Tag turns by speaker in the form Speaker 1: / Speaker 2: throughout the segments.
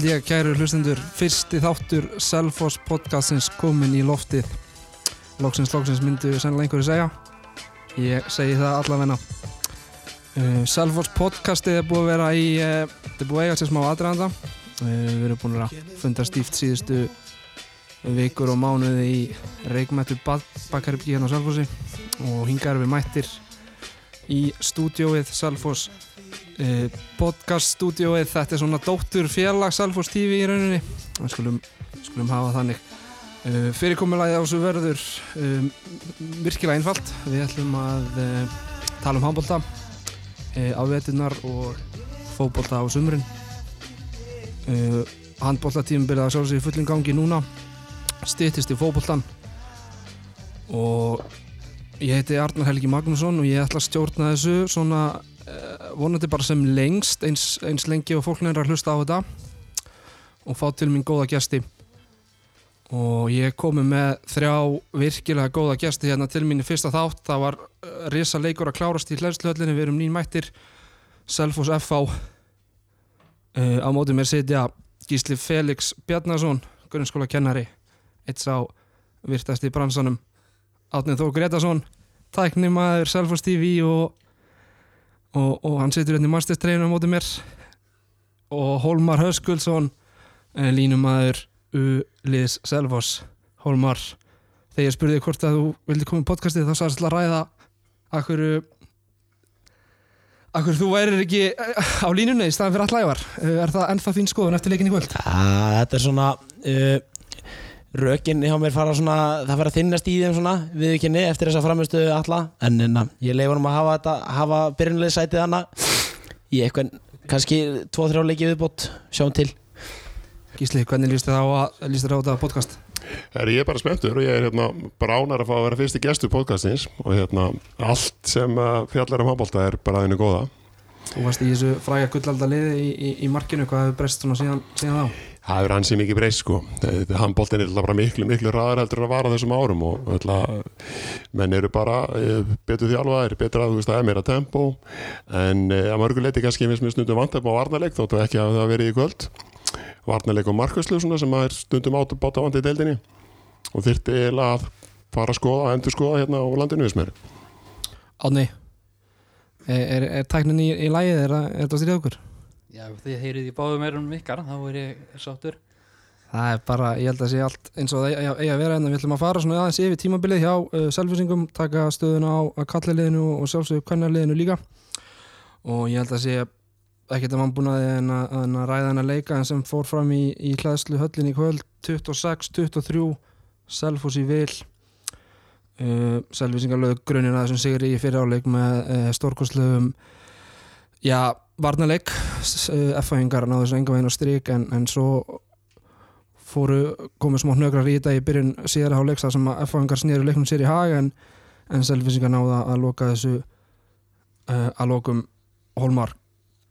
Speaker 1: Held ég, kæru hlustendur, fyrsti þáttur Selfoss podcastins komin í loftið. Lóksins, lóksins myndu sennilega einhverju segja. Ég segi það allavegna. Uh, Selfoss podcastið er búið að vera í, uh, þetta er búið að eiga sér smá aðræðanda. Uh, við erum búin að funda stíft síðustu vikur og mánuði í reikmættu bakkaribki hérna á Selfossi og hingar við mættir í stúdióið Selfoss uh, podcast stúdióið þetta er svona dóttur félag Selfoss TV í rauninni. Við skulum, skulum hafa þannig. Uh, fyrirkomulagið á þessu verður um, virkilega einfalt. Við ætlum að uh, tala um handbólta á veturnar og fókbólta á sumrin. Handbóltatífum byrjaði að sjá sig í fullin gangi núna. Stýttist í fókbóltan og ég heiti Arnar Helgi Magnússon og ég ætla að stjórna þessu svona uh, vonandi bara sem lengst eins, eins lengi og fólk nefnir að hlusta á þetta. Og fá til mín góða gæsti og ég komi með þrjá virkilega góða gæsti hérna til mín í fyrsta þátt. Það var uh, risa leikur að klárast í hlæðsluhöllinni við erum nýn mættir. Selfos FH uh, á mótið mér sitja Gísli Felix Bjarnason grunnskóla kennari eitt sá virtast í bransanum. Átnið Þó Gretarsson tæknimaður Selfos TV og, og, og hann situr hérna í masterstreinu á mótið mér. Og Holmar Höskulsson línumadur U-Liðs Selfos Holmar, þegar ég spurði hvort að þú vildi koma í podcastið þá sagðist að ræða akkur akkur þú værir ekki á línunni í staðan fyrir allævar er það ennþá þín skoðun eftir leikin í kvöld?
Speaker 2: Ja, þetta er svona uh, rökin hjá mér fara svona það fara að þinnast í þeim svona viðkynni eftir þessa framistu alla en enna, ég leifur um að hafa þetta hafa byrjunlega sætið hana í eitthvað, kannski 2-3 leikið viðbót, sjáum til
Speaker 1: Gísli, hvernig líst þið á að á þetta podcast?
Speaker 3: Er ég er bara spenntur og ég er hérna bara ánar að fá að vera fyrsti gestu podcastins og hérna allt sem uh, fjallar um handbólta er bara aðeinu góða
Speaker 1: Þú varst í þessu fræga gullaldar liði í, í, í markinu, hvað hefur breyst svona síðan, síðan þá?
Speaker 3: Það hefur ansið mikið breyst sko. Handbóltin er bara miklu, miklu ræðar heldur að vara þessum árum og öll menn eru bara eh, betur þjálfaðir betur að þú veist að það er meira tempo. En eh, að mörguleiti kannski finnst mér stundum vant að bá varnarleik þóttu ekki að það verið í kvöld. Varnarleik og markværslu sem er stundum átt að báta vandi í deildinni. Og þyrti eiginlega að fara að skoða, að endur skoða hérna á landinu við smöri
Speaker 1: Átni, er, er, er tæknin í, í lægið, er, er þetta styrjað okkur?
Speaker 4: Já, þið heyrið í báðum erum ykkar, þá er ég sáttur.
Speaker 1: Það er bara, ég held að sé allt eins og það eiga að vera en hérna. við ætlum að fara svona aðeins yfir tímabilið hjá uh, selvisingum, taka stöðuna á kallaliðinu og sjálfsögur kannarliðinu líka. Og ég held að sé ekkert að mann búin að, að, að ræða henn að leika en sem fór fram í, í hlæðslu höllin í kvöld. 26-23 Selfos í vil. Uh, Selvisingar lög grunin að þessum sigri í fyrir áleik með uh, stórkosluðum já, varnarleik uh, F-fæðingar náðu þessu enga veginn á stryk en, en svo fóru komið smá hnögrar í þetta í byrjun síðara háleiksa sem að F-fæðingar snýru leiknum sér í hag en, en Selvisingar náðu að loka þessu uh, að lokum Holmar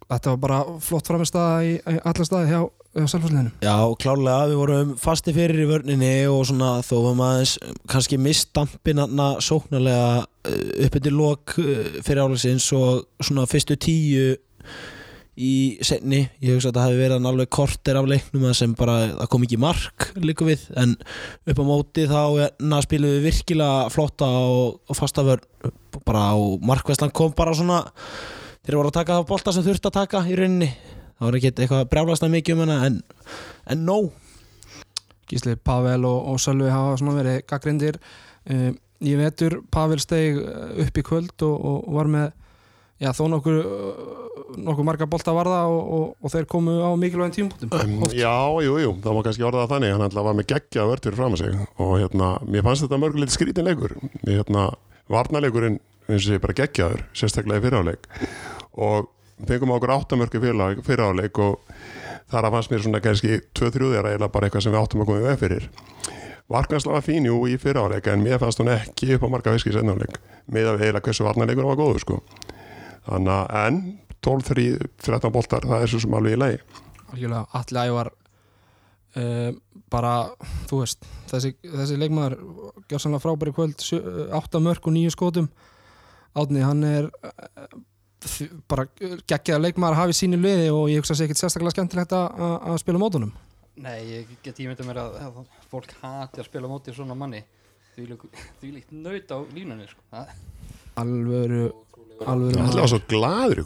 Speaker 1: þetta var bara flott framistæða í, í alla staði hjá, hjá Selfossliðinu
Speaker 2: Já, klálega, við vorum fasti fyrir í vörninni og svona þó var maður kannski misstampin aðna sóknarlega upp eftir lok fyrir álegsins og svona fyrstu tíu í senni, ég hugsa að það hefði verið alveg korter af leiknum sem bara það kom ekki mark líka við. En upp á móti þá spilum við virkilega flotta og, og fasta vörn. Bara á markvæslan kom bara svona þeir voru að taka það bólta sem þurft að taka í rauninni. Það voru ekki eitthvað brjálast að mikið um hana en, en no
Speaker 1: Gísli, Pavel og, og Sölvi hafa svona verið gaggrindir um, ég vetur Pavel steg upp í kvöld og, og var með já, þó nokkur nokkur marga bólta varða og, og þeir komu á mikilvægum tímpunktum
Speaker 3: um, Já, jú, jú, það má kannski orða það þannig. Hann alltaf var með geggja vörtur fram að sig og hérna, mér fannst þetta mörgulegt skrítinleikur hérna, varnarleikurinn eins og sé bara geggjaður, sérstaklega í fyriráleik og fengum okkur áttamörku fyriráleik og þar að fannst mér svona kannski 2-3 þeirra eða bara eitthvað sem við áttum að koma veg fyrir. Varkværsla var fín jú í fyriráleik en mér fannst hún ekki upp á marga fisk í sennáleik með að eiginlega hversu varnarleikur var góður sko. Þannig að enn 12-13 boltar, það er svo sem alveg í lei
Speaker 1: Algjörlega, allir ævar uh, bara, þú veist þessi, þessi leikmaður gjör sannlega frábæri kvöld 8 mörg og 9 skotum. Átni, hann er þ- bara geggjaða leikmaður að hafa í sínu liði og ég hugsa að sé ekkert sérstaklega skemmtilegt að, spila mótunum
Speaker 4: Nei, ég get ímyndað mér að, að fólk hati að spila móti svona manni. Því líkt nöyt á línunni sko. Það-
Speaker 1: alvöru,
Speaker 3: var svo gladur í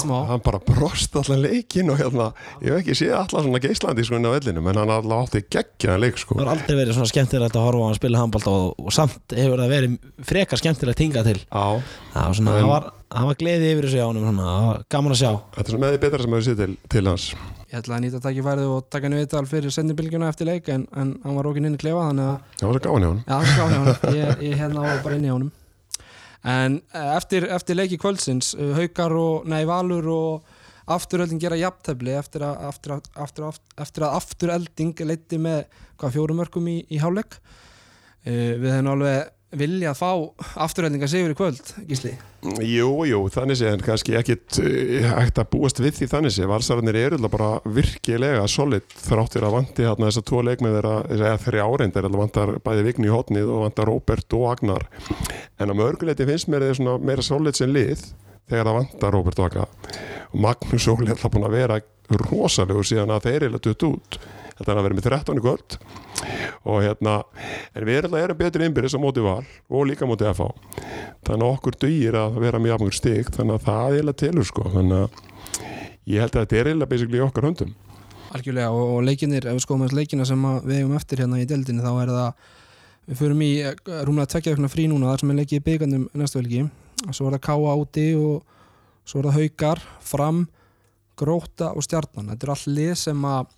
Speaker 1: smá.
Speaker 3: Hann bara brost allan leikin og hérna, ég hef ekki séð allan svona geislandi sko inn á vellinu, en hann allan átti geggjaðan leik sko.
Speaker 2: Það har aldrei verið svona skemmtilegt að horfa á hann spila handbólta og, og samt hefur það verið frekar skemmtilegt hingað til.
Speaker 3: Já,
Speaker 2: Það var svona,
Speaker 3: En-
Speaker 2: það var, var gleði yfir þessu á honum svona, var gaman að sjá.
Speaker 3: Þetta er svona með því betra sem hefur séð til, til hans.
Speaker 1: Ég ætla að nýta tækifærið og taka henni viðtal fyrir sendinbylgjuna eftir leik en, en hann var okkur inn í klefa þannig að
Speaker 3: Það var svo gáðan hjá hann
Speaker 1: Já, það er gáði honum. Ég, ég hérna á bara inn í honum. En eh, eftir, eftir leiki kvöldsins, eh, Haukar og, nei, Valur og afturölding gera jafntefli eftir að, aftur, að- aftur, afturölding leiti með hvað fjórum mörgum í, í hálfleik. Uh, við hefum alveg vilja að fá afturöldinga sigur í kvöld, Gísli.
Speaker 3: Jú, jú, þannig sé en kannski ekkit uh, hægt að búast við því þannig sé valsararnir eru bara virkilega solid þráttir að vanti hérna þessar tvo leikmið eða þeirri áreindar alltaf vantar bæði Vigni í hotnið og vantar Róbert og Agnar. En að mörguleiti finnst mér þeir svona meira solid sem lið þegar það vantar Róbert og Agnar. Og Magnús Óli er alltaf búin að vera rosalegur síðan að þeir eru dutt út þetta er að vera með 13 í kvöld. Og hérna, en við erum, erum betri innbyrðis á móti val og líka móti FH þannig að okkur dugir að vera með jafnvegur stig þannig að það er eiginlega telur sko. Þannig að ég held að þetta er eiginlega basically okkar höndum.
Speaker 1: Algjörlega og, og leikinir, ef við skoðum þess leikina sem að við eigum eftir hérna í deildinni þá er það, við förum í eh, rúmlega tvekja aukna frí núna þar sem er leikið í byggandum næstu velgi, svo er það Káa úti og svo er það Haukar fram, Gróta og Stjarnan, þetta er all lið sem að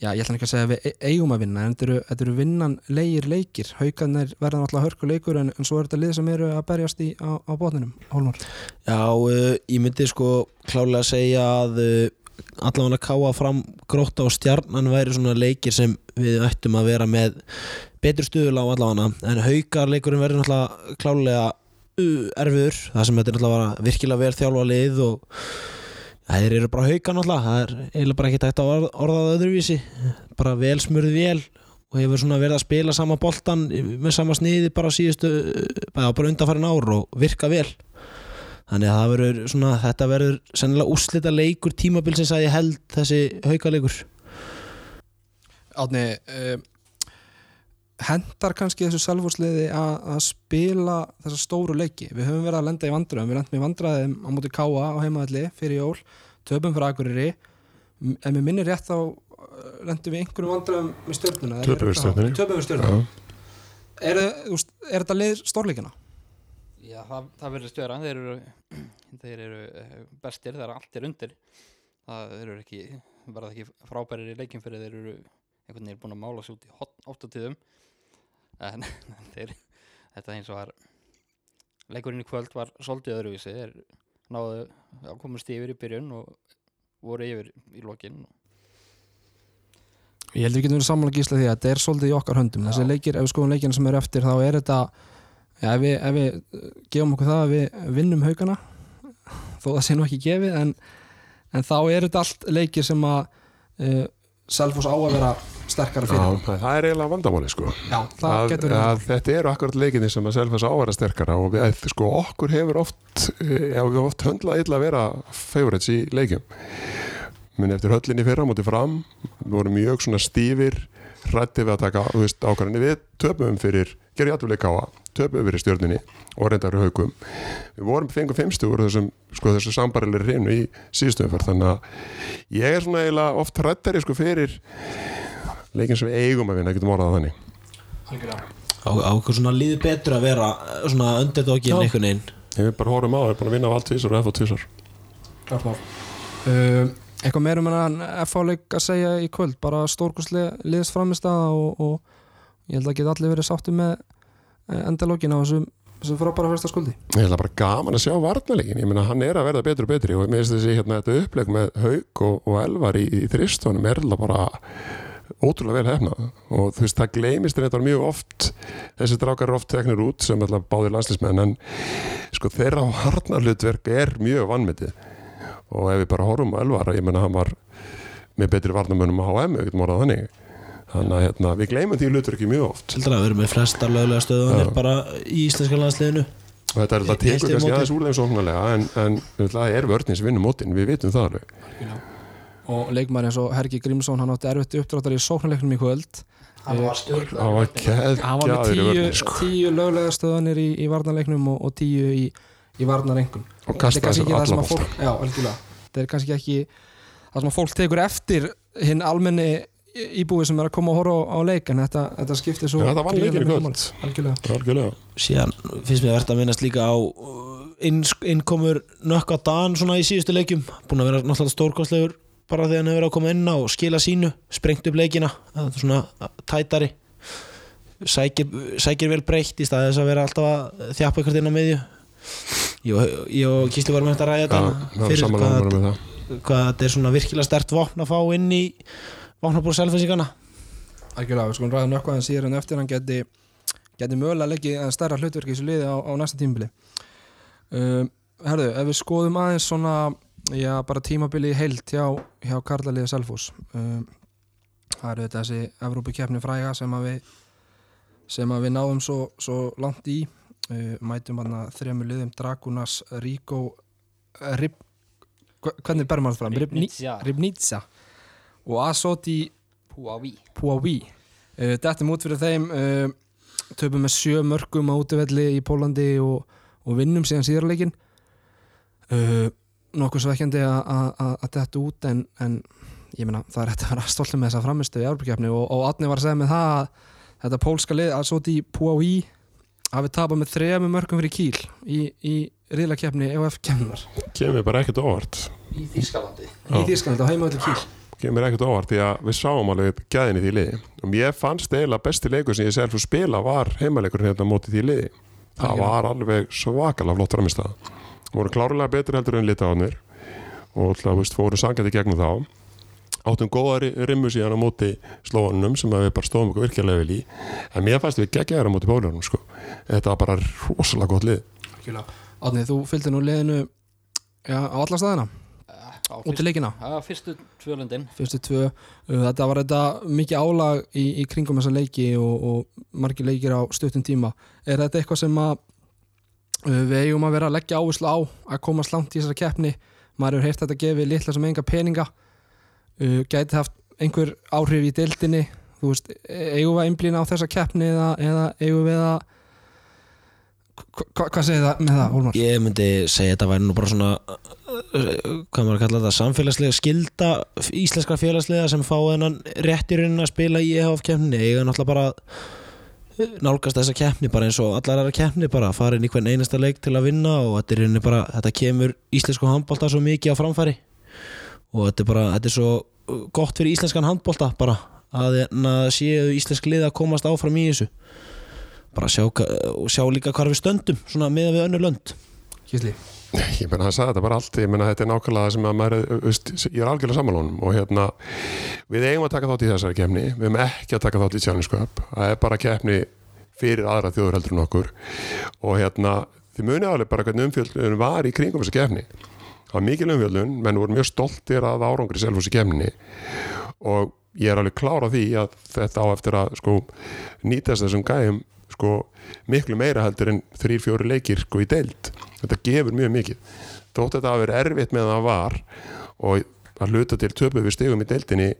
Speaker 1: já, ég ætla ekki að segja að við e- eigum að vinna, en þetta eru, þetta eru vinnan leigir leikir, Haukarnir verða náttúrulega hörku leikur en, en svo er þetta lið sem eru að berjast í, á, á botninum, Hólmar.
Speaker 2: Já, uh, ég myndi sko klálega segja að uh, allavega káa fram gróta og stjarnan væri svona leikir sem við ættum að vera með betur stuðul á allavega. En haukar leikurinn verður náttúrulega klálega uh, erfiður það sem þetta er náttúrulega virkilega vel þjálfa lið og þeir eru bara haukar náttúrulega. Það er eiginlega bara ekki tægt að orða, orða það öðruvísi. Bara vel smurð vel og hefur svona verið að spila sama boltan með sama sniði bara síðustu bara, undanfærin ár og virka vel. Þannig að verður svona, þetta verður sennilega úslita leikur tímabilsins að ég held þessi hauka leikur.
Speaker 1: Átni uh, hendar kannski þessu selvfórsliði að, að spila þessa stóru leiki. Við höfum verið að lenda í vandröðum við lendum í vandröðum á móti Káa á heimaðalli fyrir jól, töpum fyrir Akureyri. Ef mér minnir rétt þá uh, lendum við einhverjum vandröðum með stjórnuna
Speaker 3: Töpum við Stjörnunni.
Speaker 1: töpum við stjórnuna er, er þetta leið stórleikina?
Speaker 4: Já, það, það verður störa þeir eru, þeir eru eh, bestir. Þegar allt er undir. Það þeir eru ekki, verða ekki frábærir í leikin fyrir þeir eru einhvern veginn búin að mála sig út í hot- áttatíðum en þeir, þetta eins og var leikurinn í kvöld var svolítið öðruvísi. Þeir náðu að komast yfir í byrjun og voru yfir í lokin.
Speaker 1: Ég held við getum verið sammála gísla því að þetta er svolítið í okkar höndum. Þessi leikir, ef við skoðum leikina sem eru eftir þá er þetta ja, ef, við, ef við uh, gefum okkur það að við vinnum haugana þó það sé nú ekki gefið en, en þá er þetta allt leikir sem að uh, Selfoss á að vera sterkara
Speaker 3: Já,
Speaker 1: fyrir
Speaker 3: það er eiginlega vandamáli sko.
Speaker 1: Já,
Speaker 3: að, að þetta eru akkurat leikinni sem að selfa þess ávara sterkara og við, sko, okkur hefur oft eh, já, við oft höndlað illa að vera favorites í leikjum. Minn eftir höllinni fyrra mútið fram við vorum mjög svona stífir hrætti við að taka ákvarðinni við töpum fyrir, gerði játtuleik á töpum fyrir stjörnunni og reyndar haugum við vorum fengum fimmstu úr þessum sko, þessu sambarilegri hreinu í síðustöfum þannig að ég er svona eiginlega oft hrættari sko fyrir leikin sem við eigum að vinna, getum orðað þannig.
Speaker 2: Á, á okkur svona líður betur að vera eh, svona underdogin
Speaker 1: Já.
Speaker 2: einhvern veginn.
Speaker 3: Ég er bara horfum á ég er búin að vinna á allt tvísar og F og tvísar.
Speaker 1: uh, Eitthvað meira um en F-áleik að segja í kvöld? Bara stórkurslega liðsframistaða og, og ég held að geta allir verið sáttu með uh, endalógin á þessum, þessum frábæra fyrsta skuldi.
Speaker 3: Ég ætla bara gaman að sjá varnarleikin, ég meina hann er að verða betur og betri og mér finnst þessi hérna þetta uppleg með Hauk og, og Elvar í, í þristónum er alveg bara ótrúlega vel hefnað og þú veist það gleymist þetta mjög oft þessi drákar eru oft teknir út sem alltaf báðir landslismenn en sko þeirra harnarlutverk er mjög vannmetið og ef við bara horfum á Elvar ég meina hann var með betri varnarmönnum á HM, við getum orðað þannig. Þannig að hérna, við gleymum því hlutverki mjög oft.
Speaker 2: Sildra að vera með flesta löglega stöðunir bara í íslenska landsliðinu.
Speaker 3: og þetta er alltaf
Speaker 2: styð
Speaker 3: kannski aðeins úr þeim sóknarlega en, en það er vörðin sem vinnur mótin, við vitum það alveg
Speaker 1: og leikmar eins og Hergi Grímsson hann átti erfitt uppdráttar í sóknarleiknum í kvöld.
Speaker 2: Hann var stjórn
Speaker 3: það var
Speaker 1: hann var með tíu,
Speaker 3: sko.
Speaker 1: tíu löglega stöðanir í, í varnarleiknum og, og tíu í, í varnarengun
Speaker 3: og
Speaker 1: Þetta
Speaker 3: kasta
Speaker 1: kannski
Speaker 3: þessar
Speaker 1: ekki það sem
Speaker 3: alla
Speaker 1: að fólk já, algjörlega. Þetta er kannski ekki það sem að fólk tekur eftir hinn almenni íbúi sem er að koma að horfa á, á leik en þetta, þetta skiptir svo
Speaker 3: Já, þetta var leikir í kvöld.
Speaker 1: algjörlega.
Speaker 3: Algjörlega.
Speaker 2: Síðan finnst mér verðt að minnast líka á uh, inn, innkomur nökk á Dan svona í síðustu leikjum. Búin að vera náttúrulega stórkostlegur bara þegar hann hefur verið að koma inn á og skila sínu sprengt upp leikina, það er svona uh, tætari sækir, sækir vel breytt í staðið þess að vera alltaf að þjapa ykkur inn á miðju. Ég, og- ég og Kísli varum hægt að ræða þetta
Speaker 3: var
Speaker 2: fyrir hvað, hvað þetta er svona virkilega stert vopn að fá inn í vopnabúr selfinsingana
Speaker 1: algjörlega, við skulum ræða nökkvað en síðan eftir hann geti, geti mögulega leggið að stærra hlutverk í þessu liði á, á næsta tímabili. Um, Herðu, ef við skoðum aðeins svona já, bara tímabili í heilt hjá, hjá Karlaliði Selfos um, það eru þetta þessi Evrópukefni fræga sem að við sem að við náðum svo, svo langt í. Uh, mætum hann að þremur liðum Dragunas, Rico Rib, hvernig ber maður fram? Ribni-
Speaker 4: Ribnitsa.
Speaker 1: Ribnitsa. Og Asoti Puaví uh, Dettum út fyrir þeim uh, töpum með sjö mörgum á útivelli í Pólandi og, og vinnum síðan síðarleikin uh, nokkuð svekkjandi að- að að- að detta út en, en ég meina það er hægt að vera stoltum með þessa framistu í Európa-kefni og, og Átni var að segja með það að þetta pólska lið að svo í Puaví hafi tapað með þrejum mörgum fyrir kíl í, í riðlakefni EOF-kefnunar
Speaker 3: kemur bara ekkert óvart.
Speaker 4: Í Þískalandi
Speaker 1: í. Þýskalandi á heimaðalli kíl
Speaker 3: kemur ekkert óvart því að við sáum alveg gæðin í því liði. Og mér fannst eiginlega besti leikur sem ég selv fyrir spila var heimaleikurinn hérna á móti því liði. Það var alveg svakalega flott framist voru klárlega betri heldur en litaðanir og alltaf veist, fóru sangandi gegnum þá. Áttum góða ri- rimmu síðan á móti slóanum sem að við bara stóðum okkur virkilega vel í. En mér fannst við geggjaður á móti pólunum sko. þetta var bara rosalega gott lið.
Speaker 1: Átni, þú fylgdi nú liðinu já, á alla staðina,
Speaker 4: Á
Speaker 1: út
Speaker 4: fyrst-
Speaker 1: leikina?
Speaker 4: Fyrstu
Speaker 1: tvö, uh, þetta var þetta mikið álag í, í kringum þessa leiki og, og margir leikir á stuttum tíma. Er þetta eitthvað sem að við eigum að vera að leggja áherslu á að komast langt í þessari keppni. Maður hefur heyrt þetta gefi litla sem enga peninga. Uh, gæti haft einhver áhrif í deildinni. Þú veist, e- eigum við að einblýna á þessa keppni eða, eða eigum við að Hva- hva- hvað segir það með það, Hólmar?
Speaker 2: Ég myndi segja þetta væri nú bara svona hvað maður að kalla þetta samfélagslega skilda íslenskra félagslega sem fá þennan rétt í rauninni að spila í EHF keppni eiga náttúrulega bara nálgast þessa keppni bara eins og allar aðra keppni bara fara inn í hvern einasta leik til að vinna og þetta er rauninni bara, þetta kemur íslensku handbólta svo mikið á framfæri. Og þetta er bara, þetta er svo gott fyrir íslenskan handbólta bara að, að séu íslensk lið að komast áfram í þessu. Bara sjá, sjá líka hvar við stöndum svona meða við önnur lönd.
Speaker 1: Kísli
Speaker 3: Ég meina, hann sagði þetta bara allt, ég meina, þetta er nákvæmlega það sem að maður, veist, ég er algjörlega samanlónum og hérna, við eigum að taka þátt í þessari kefni, við eigum ekki að taka þátt í Cup, það er bara kefni fyrir aðra þjóður heldur en okkur. Og hérna, þið munið alveg bara hvernig umfjöldun var í kringum þessu kefni það var mikil umfjöldun, menn voru mjög stoltir að árangri selfos í kefni og ég er alveg klár á því að þetta á eftir að sko nýtast þessum gæjum sko miklu meira heldur en þrýr, fjóri leikir sko í deild. Þetta gefur mjög mikið. Þótt þetta hafi verið erfitt með það var og að hluta til töpu við stigum í deildinni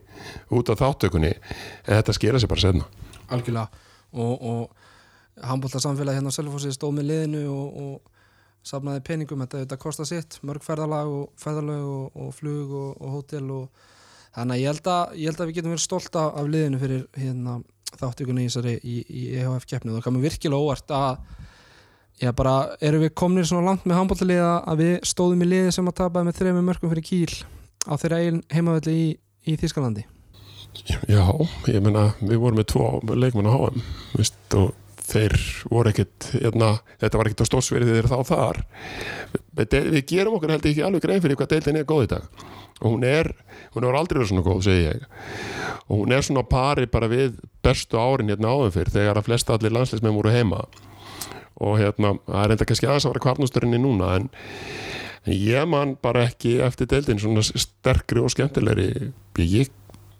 Speaker 3: út á þáttökunni en þetta skila sér bara senna
Speaker 1: algjörlega. Og, og handbólta samfélag hérna á Selfossi stóð með liðinu og, og safnaði peningum, þetta, þetta kostar sitt. Mörg ferðalag og ferðalag og, og flug og, hótel og þannig að ég held að, ég held að við getum verið stolt af liðinu fyrir hérna, þáttökunni í í, í EHF keppni og það komið virkilega óvart að Já, bara erum við komnir svona langt með handbóltaliða að við stóðum í liði sem að tapa með þrejum mörgum fyrir kýl á þeirra eigin heimavelli í, í Þískalandi.
Speaker 3: Já, ég meina við vorum með tvo leikmenn á HM veist, og þeir voru ekkit hérna, þetta var ekkit á stórsverið þeir þá þar. Við, við gerum okkur held ekki alveg grein fyrir hvað deildin er góð í dag og hún er, hún er aldrei verið svona góð segi ég. Og hún er svona pari bara við bestu árin hérna áður fyrr þegar að flesta allir landsleismenn voru heima. Og hérna, það er enda kannski aðeins að vera kvarnustörinni núna en, en ég man bara ekki eftir deildin svona sterkri og skemmtilegri. Ég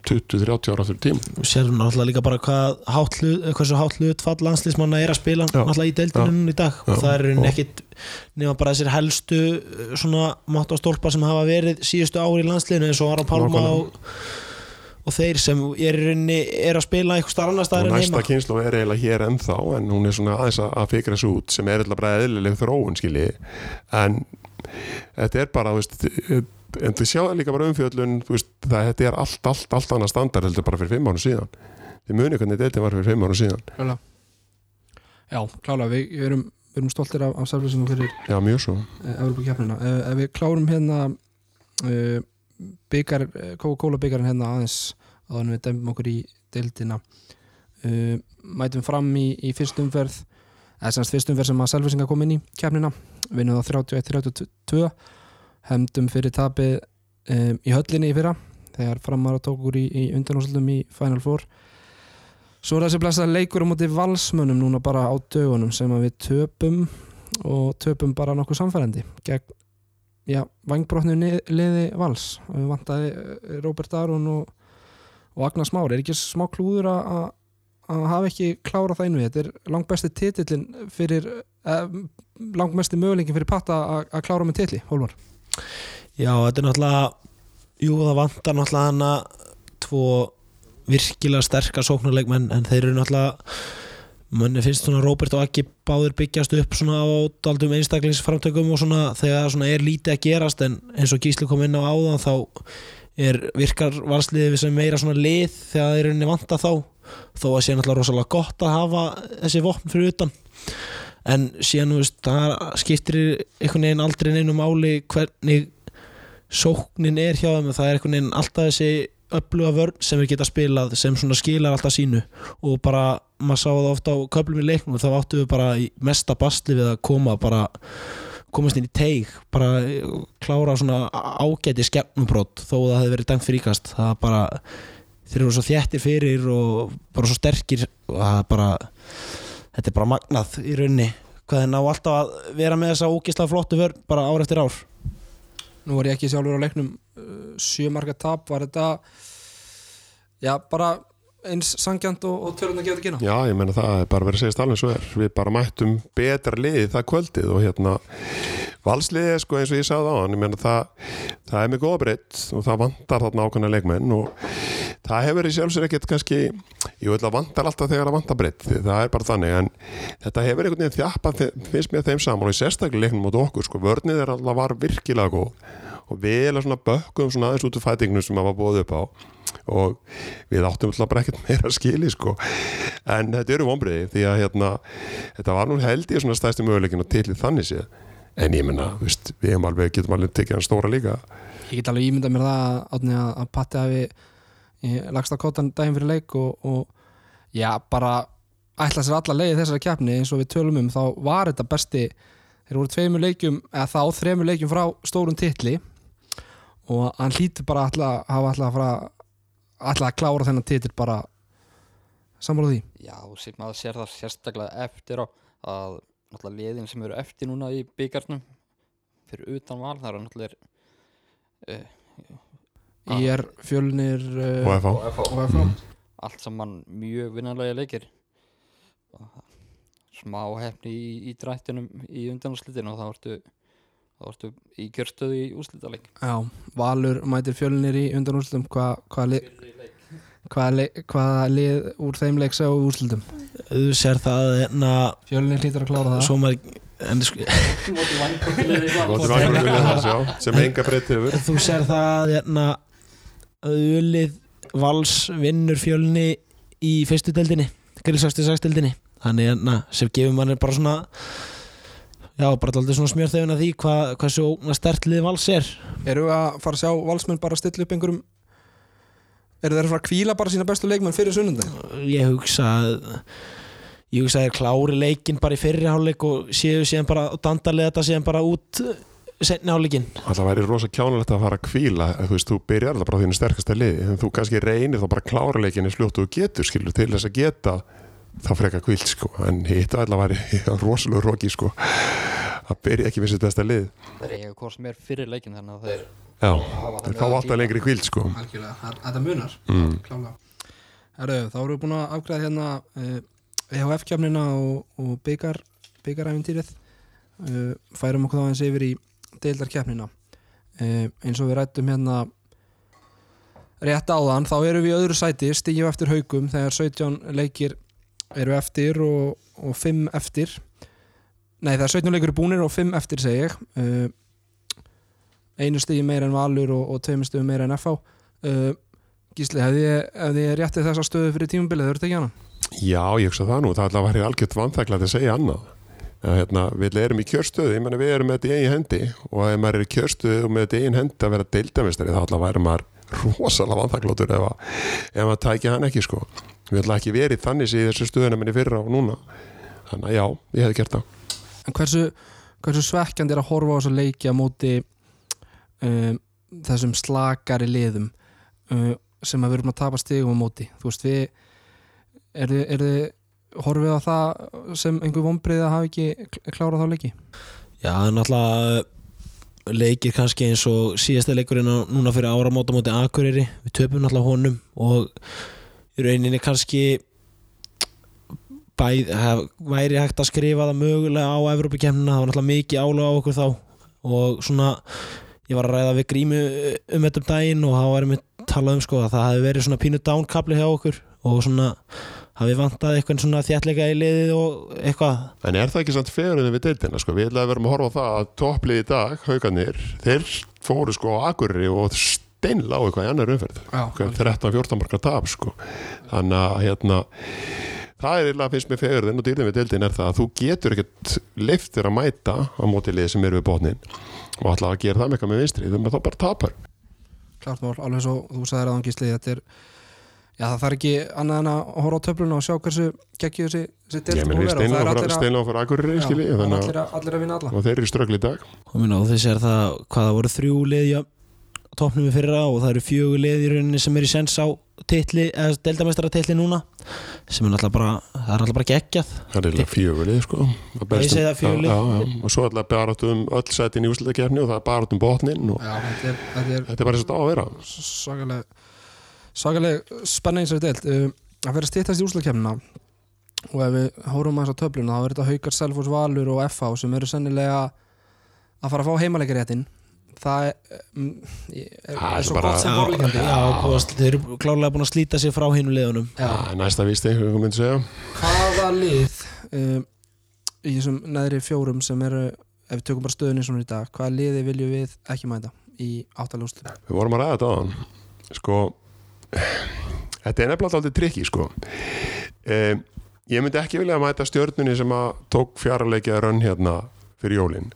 Speaker 3: 20-30 ára fyrir tím
Speaker 2: sér náttúrulega líka bara hvað hátt hlut, hversu hátt hlutfall landslísmanna er að spila
Speaker 3: Já.
Speaker 2: náttúrulega í deildinu í dag. Og
Speaker 3: Já.
Speaker 2: það er
Speaker 3: Og-
Speaker 2: ekkit nema bara þessir helstu uh, svona mátt á stólpa sem hafa verið síðustu ári í landsliðinu eins og Aron Pálma og, og þeir sem er rauninni er að spila eitthvað starf staðar en
Speaker 3: næsta kynslu er eiginlega hér ennþá en hún er svona aðeins að- að fikra þessu út sem er eitthvað bara eðlileg þróun skilji. En þetta er bara þú veist, en þú sjáðu líka bara umfjöllun þú veist, það þetta er allt, allt, allt annað standard heldur bara fyrir fimm árum síðan. Þið muni hvernig deildin var fyrir fimm árum síðan.
Speaker 1: Klálega. Já, klálega, við, við, erum, við erum stoltir af, af sælflýsingum fyrir
Speaker 3: já mjög svo.
Speaker 1: Ef við klárum hérna uh, byggar, Coca-Cola byggarinn hérna aðeins áður en við dæmum okkur í deildina uh, mætum fram í, í fyrst umferð eða semst fyrst umferð sem að sælflýsinga kom inn í kefnina vinnum það 31-32 hemdum fyrir tapið um, í höllinni í fyrra þegar framar að tók okkur í, í undanúslutum í Final Four. Svo er þessi blessaða leikur á móti valsmönnum núna bara á dögunum sem við töpum og töpum bara nokkuð samfærandi gegn, já, vangbrotnu liði vals. Við vantaði eh, Róbert Aron og, og Agnar Smár, er ekki smá klúður að- hafa ekki klára það einu þetta er langbesti titillin fyrir eh, langmesti möguleikin fyrir patta að klára með titli, Hólmar
Speaker 2: Já, þetta er náttúrulega Jú, það vantar náttúrulega hana tvo virkilega sterkar sóknarleikmenn en þeir eru náttúrulega manni finnst svona Róbert og Aggi báðir byggjast upp svona á daldum einstaklingsframtökum og svona þegar svona er lítið að gerast en eins og Gísli kom inn á áðan þá er virkar valsliðið sem meira svona lið þegar þeir eru vanta þá. Þó að sé náttúrulega rosalega gott að hafa þessi vopn fyrir utan en síðan, veist, það skiptir einhvern veginn aldrei neinu máli hvernig sóknin er hjá þeim. Það er einhvern veginn alltaf þessi öfluga vörn sem við geta spilað sem svona skilar alltaf sínu. Og bara maður sá það ofta á köflum í leiknum þá áttu við bara í mesta bastli við að koma bara komast inn í teig bara klára svona ágæti skemmubrót þó að það hefði verið dæmt fríkast það bara þeir eru svo þjættir fyrir og bara svo sterkir og það bara þetta er bara magnað í raunni hvað þeir ná alltaf að vera með þessa ógislega flottu vörn bara ár eftir ár?
Speaker 1: Nú var ég ekki sjálfur á leiknum uh, sjömarka tap, var þetta já, bara eins sangjant og, og tölun að gefa þetta kynna
Speaker 3: Já, ég meina það er bara verið að segja alveg svo er. Við bara mættum betra liði það kvöldið og hérna valsliðið sko eins og ég sagði á hann ég meina það, það er með góða breytt og það vantar þarna ákvæmna leikmenn og það hefur í sjálfsögur ekkert kannski ég vil að vantar alltaf þegar það vantar breytt það er bara þannig en þetta hefur einhvern veginn þjappað finnst mér þeim saman og í sérstaklega leiknum mot okkur sko. Vörnið er alltaf var virkilega góð og við erum svona bökkum svona aðeins út úr fætinginu sem maður búið upp á og við áttum alltaf bara ekkert meira að skili sko. En þetta eru vonbreiði því að hérna þetta var nú held ég svona stæsti möguleikin og til þannig séð. En ég menna, við getum alveg tekið hann stóra líka.
Speaker 1: Ég get alveg ímyndað mér það að, að Patti hafi lagst að kótan daginn fyrir leik og, og já, bara ætla sér alla leið þessari keppni eins og við tölum um þá var þetta besti þeir voru tveimur leikjum, eða þá þremur leikjum frá stórum titli og hann hlýtur bara hafa alltaf að fara alltaf að klára þennan titil bara sammála því.
Speaker 4: Já, sem maður sér það sérstaklega eftir á að náttúrulega liðin sem eru eftir núna í byggarnum fyrir utan val, það eru náttúrulega uh,
Speaker 1: Ég er fjölnir uh,
Speaker 3: og FH
Speaker 4: og FH
Speaker 1: FH
Speaker 4: allt saman mjög vinnanlega leikir. Smá hefni í, í drættunum í undanúslitinu og þá ertu þá ertu í kjörstöðu í úslitaleg
Speaker 1: Já, Valur mætir fjölnir í undanúrslutum hvað hva lið hvaða lið, hvaða lið úr þeim leik sá úrslutum
Speaker 2: þú sér það na,
Speaker 1: Fjölnir hlýtur að klára það.
Speaker 2: svo maður
Speaker 3: það sem enga breytt hefur.
Speaker 2: Þú sér það na, ölið vals vinnur fjölni í fyrstu deildinni grilsvæstu deildinni þannig na, sem gefur manni bara svona já, bara alltaf svona smjörþefin að því hvað, hversu stert lið vals er
Speaker 1: Eru við að fara að sjá valsmenn bara stilla upp einhverjum Eru þeir að fara að kvíla bara sína bestu leikmenn fyrir sunnundag?
Speaker 2: ég hugsa að ég hugsa að þeir klári leikin bara í fyrri hálfleik og séu síðan bara og dandarlega þetta síðan bara út setni hálfleikin
Speaker 3: alltaf væri rosa kjánulegt að fara að kvíla þú veist, þú byrjar alltaf bara á þínu sterkasta liði. En þú kannski reynir þá bara að klára leikinni fljótt og þú getur, skilur, til þess að geta þá frekar kvíld, sko. En hitt alltaf væri rosalega roki, sko að byrja ekki við sitt besta lið.
Speaker 4: Þeir eiga hvort sem er fyrir leikin þannig að
Speaker 3: já, þeir fá alltaf lengri kvíld sko.
Speaker 1: Algjörlega, það- þetta munar
Speaker 3: mm.
Speaker 1: klálega Herru, þá erum við búin að afgræða hérna uh, EHF-kjafnina og, og byggar byggaræfintýrið uh, færum okkur þá eins yfir í deildarkjafnina uh, eins og við rættum hérna rétt áðan, þá erum við í öðru sæti stígjum eftir haugum þegar 17 leikir eru eftir og, og 5 eftir. Nei þegar 17 leikir eru búnir og 5 eftir segi ég. Uh, einu stígi meira en Valur og, og tveimur stígi meira en FH uh, Gísli, hefði ég, ég réttið þessa stöðu fyrir tímabilið, þau eru tekið hana?
Speaker 3: Já, ég hugsa það nú, það ætla að væri algjört vanþæklað að segja annað að, hérna, við erum í kjörstöðu, ég menna við erum með þetta í eigin hendi og ef maður er í kjörstöðu og með þetta í eigin hendi að vera deildamistari þá að væri maður rosalega vanþækláttur ef, ef maður tækja hann ekki sko. Við ætla ekki verið þannig í þessu stöðuna minni fyrra og núna. Þannig að já, ég hefði gert það.
Speaker 1: En hversu, hversu svekkjandi er að horfa á þessa leiki á móti um, þessum slakari liðum um, sem að við erum að tapa stigum á móti? Þú veist við er þið, er þið horfið á það sem einhver vonbreið að hafa ekki kl- klárað þá leiki?
Speaker 2: Já, það náttúrulega leikir kannski eins og síðasta leikurinn núna fyrir áramóta móti Akureyri. Við töpum náttúrulega honum og í rauninni kannski bæð, hef, væri hægt að skrifa það mögulega á Evrópikemna, það var náttúrulega mikið álega á okkur þá og svona ég var að ræða við grímu um þetta um daginn og þá varum við talað um sko að það hefði verið svona pínu downkabli hjá okkur og svona hafi vantað eitthvað svona þjætleika í liðið og eitthvað
Speaker 3: En er það ekki samt fegurinn við deildina sko? Við ætlaðum að verðum að horfa á það að topplið í dag, haugarnir, þeir fóru sko á Akureyri og steinla á eitthvað í annar umferð.
Speaker 1: Já,
Speaker 3: 13-14 marka tap sko. Þannig að hérna, það er eiginlega finnst mér fegurinn og dýrðin við deildin er það að þú getur ekkert leiftir að mæta á móti liði sem eru við botnin og ætla að gera það með eitthvað með vinstri, þú með þá bara tapar.
Speaker 1: klart mál, alveg svo þú sagðir aðan Gísli þetta er Já, það þarf ekki annað en að horfa á töfluna og sjá hversu geggju þessi, þessi
Speaker 3: við
Speaker 1: búin að vera og það er allir að,
Speaker 3: steinla fyrir Akureyri,
Speaker 1: já,
Speaker 3: skilji,
Speaker 1: það er
Speaker 3: þannig
Speaker 1: allir,
Speaker 3: að
Speaker 1: allir að vinna alla
Speaker 3: og þeir eru í ströggli í dag.
Speaker 2: og minna, og þessi er það hvað það voru þrjú í topnum í fyrra og það eru fjögur rauninni sem er í sens á titli, eða deildamestara titli núna sem er náttúrulega bara, það er náttúrulega bara geggjað
Speaker 3: Það er sko
Speaker 2: það fjögur.
Speaker 3: Já, já, já. Og svo ætla bara um öll sætin í úslutakefni og það er bara um botnin og
Speaker 1: Já, þetta er, þetta er
Speaker 3: þetta er bara þess að á að vera
Speaker 1: svakaleg spenna eins og deilt um, að vera stýttast í úslakefnina og ef við hórum aðeins á töfluna þá er þetta Haukar, Selfoss, Valur og FH sem eru sennilega að fara að fá heimaleikaréttin það er, er,
Speaker 3: Það
Speaker 1: er svo
Speaker 3: bara-
Speaker 1: gott sem
Speaker 2: veist, þeir eru klárlega búin að slíta sig frá hinu liðunum.
Speaker 1: Já,
Speaker 3: Það næsta vísti, hvað myndi segja.
Speaker 1: Hvaða lið um, í þessum neðri fjórum sem eru ef við tökum bara stöðunni svona í dag hvaða liði viljum við ekki mæta í áttalúslu
Speaker 3: Við vorum að ræða þetta á hann Sko Þetta er nefnilega aldrei trikki sko. Um, Ég myndi ekki vilja að mæta stjörnunni sem að tók fjáraleikja rönn hérna fyrir jólin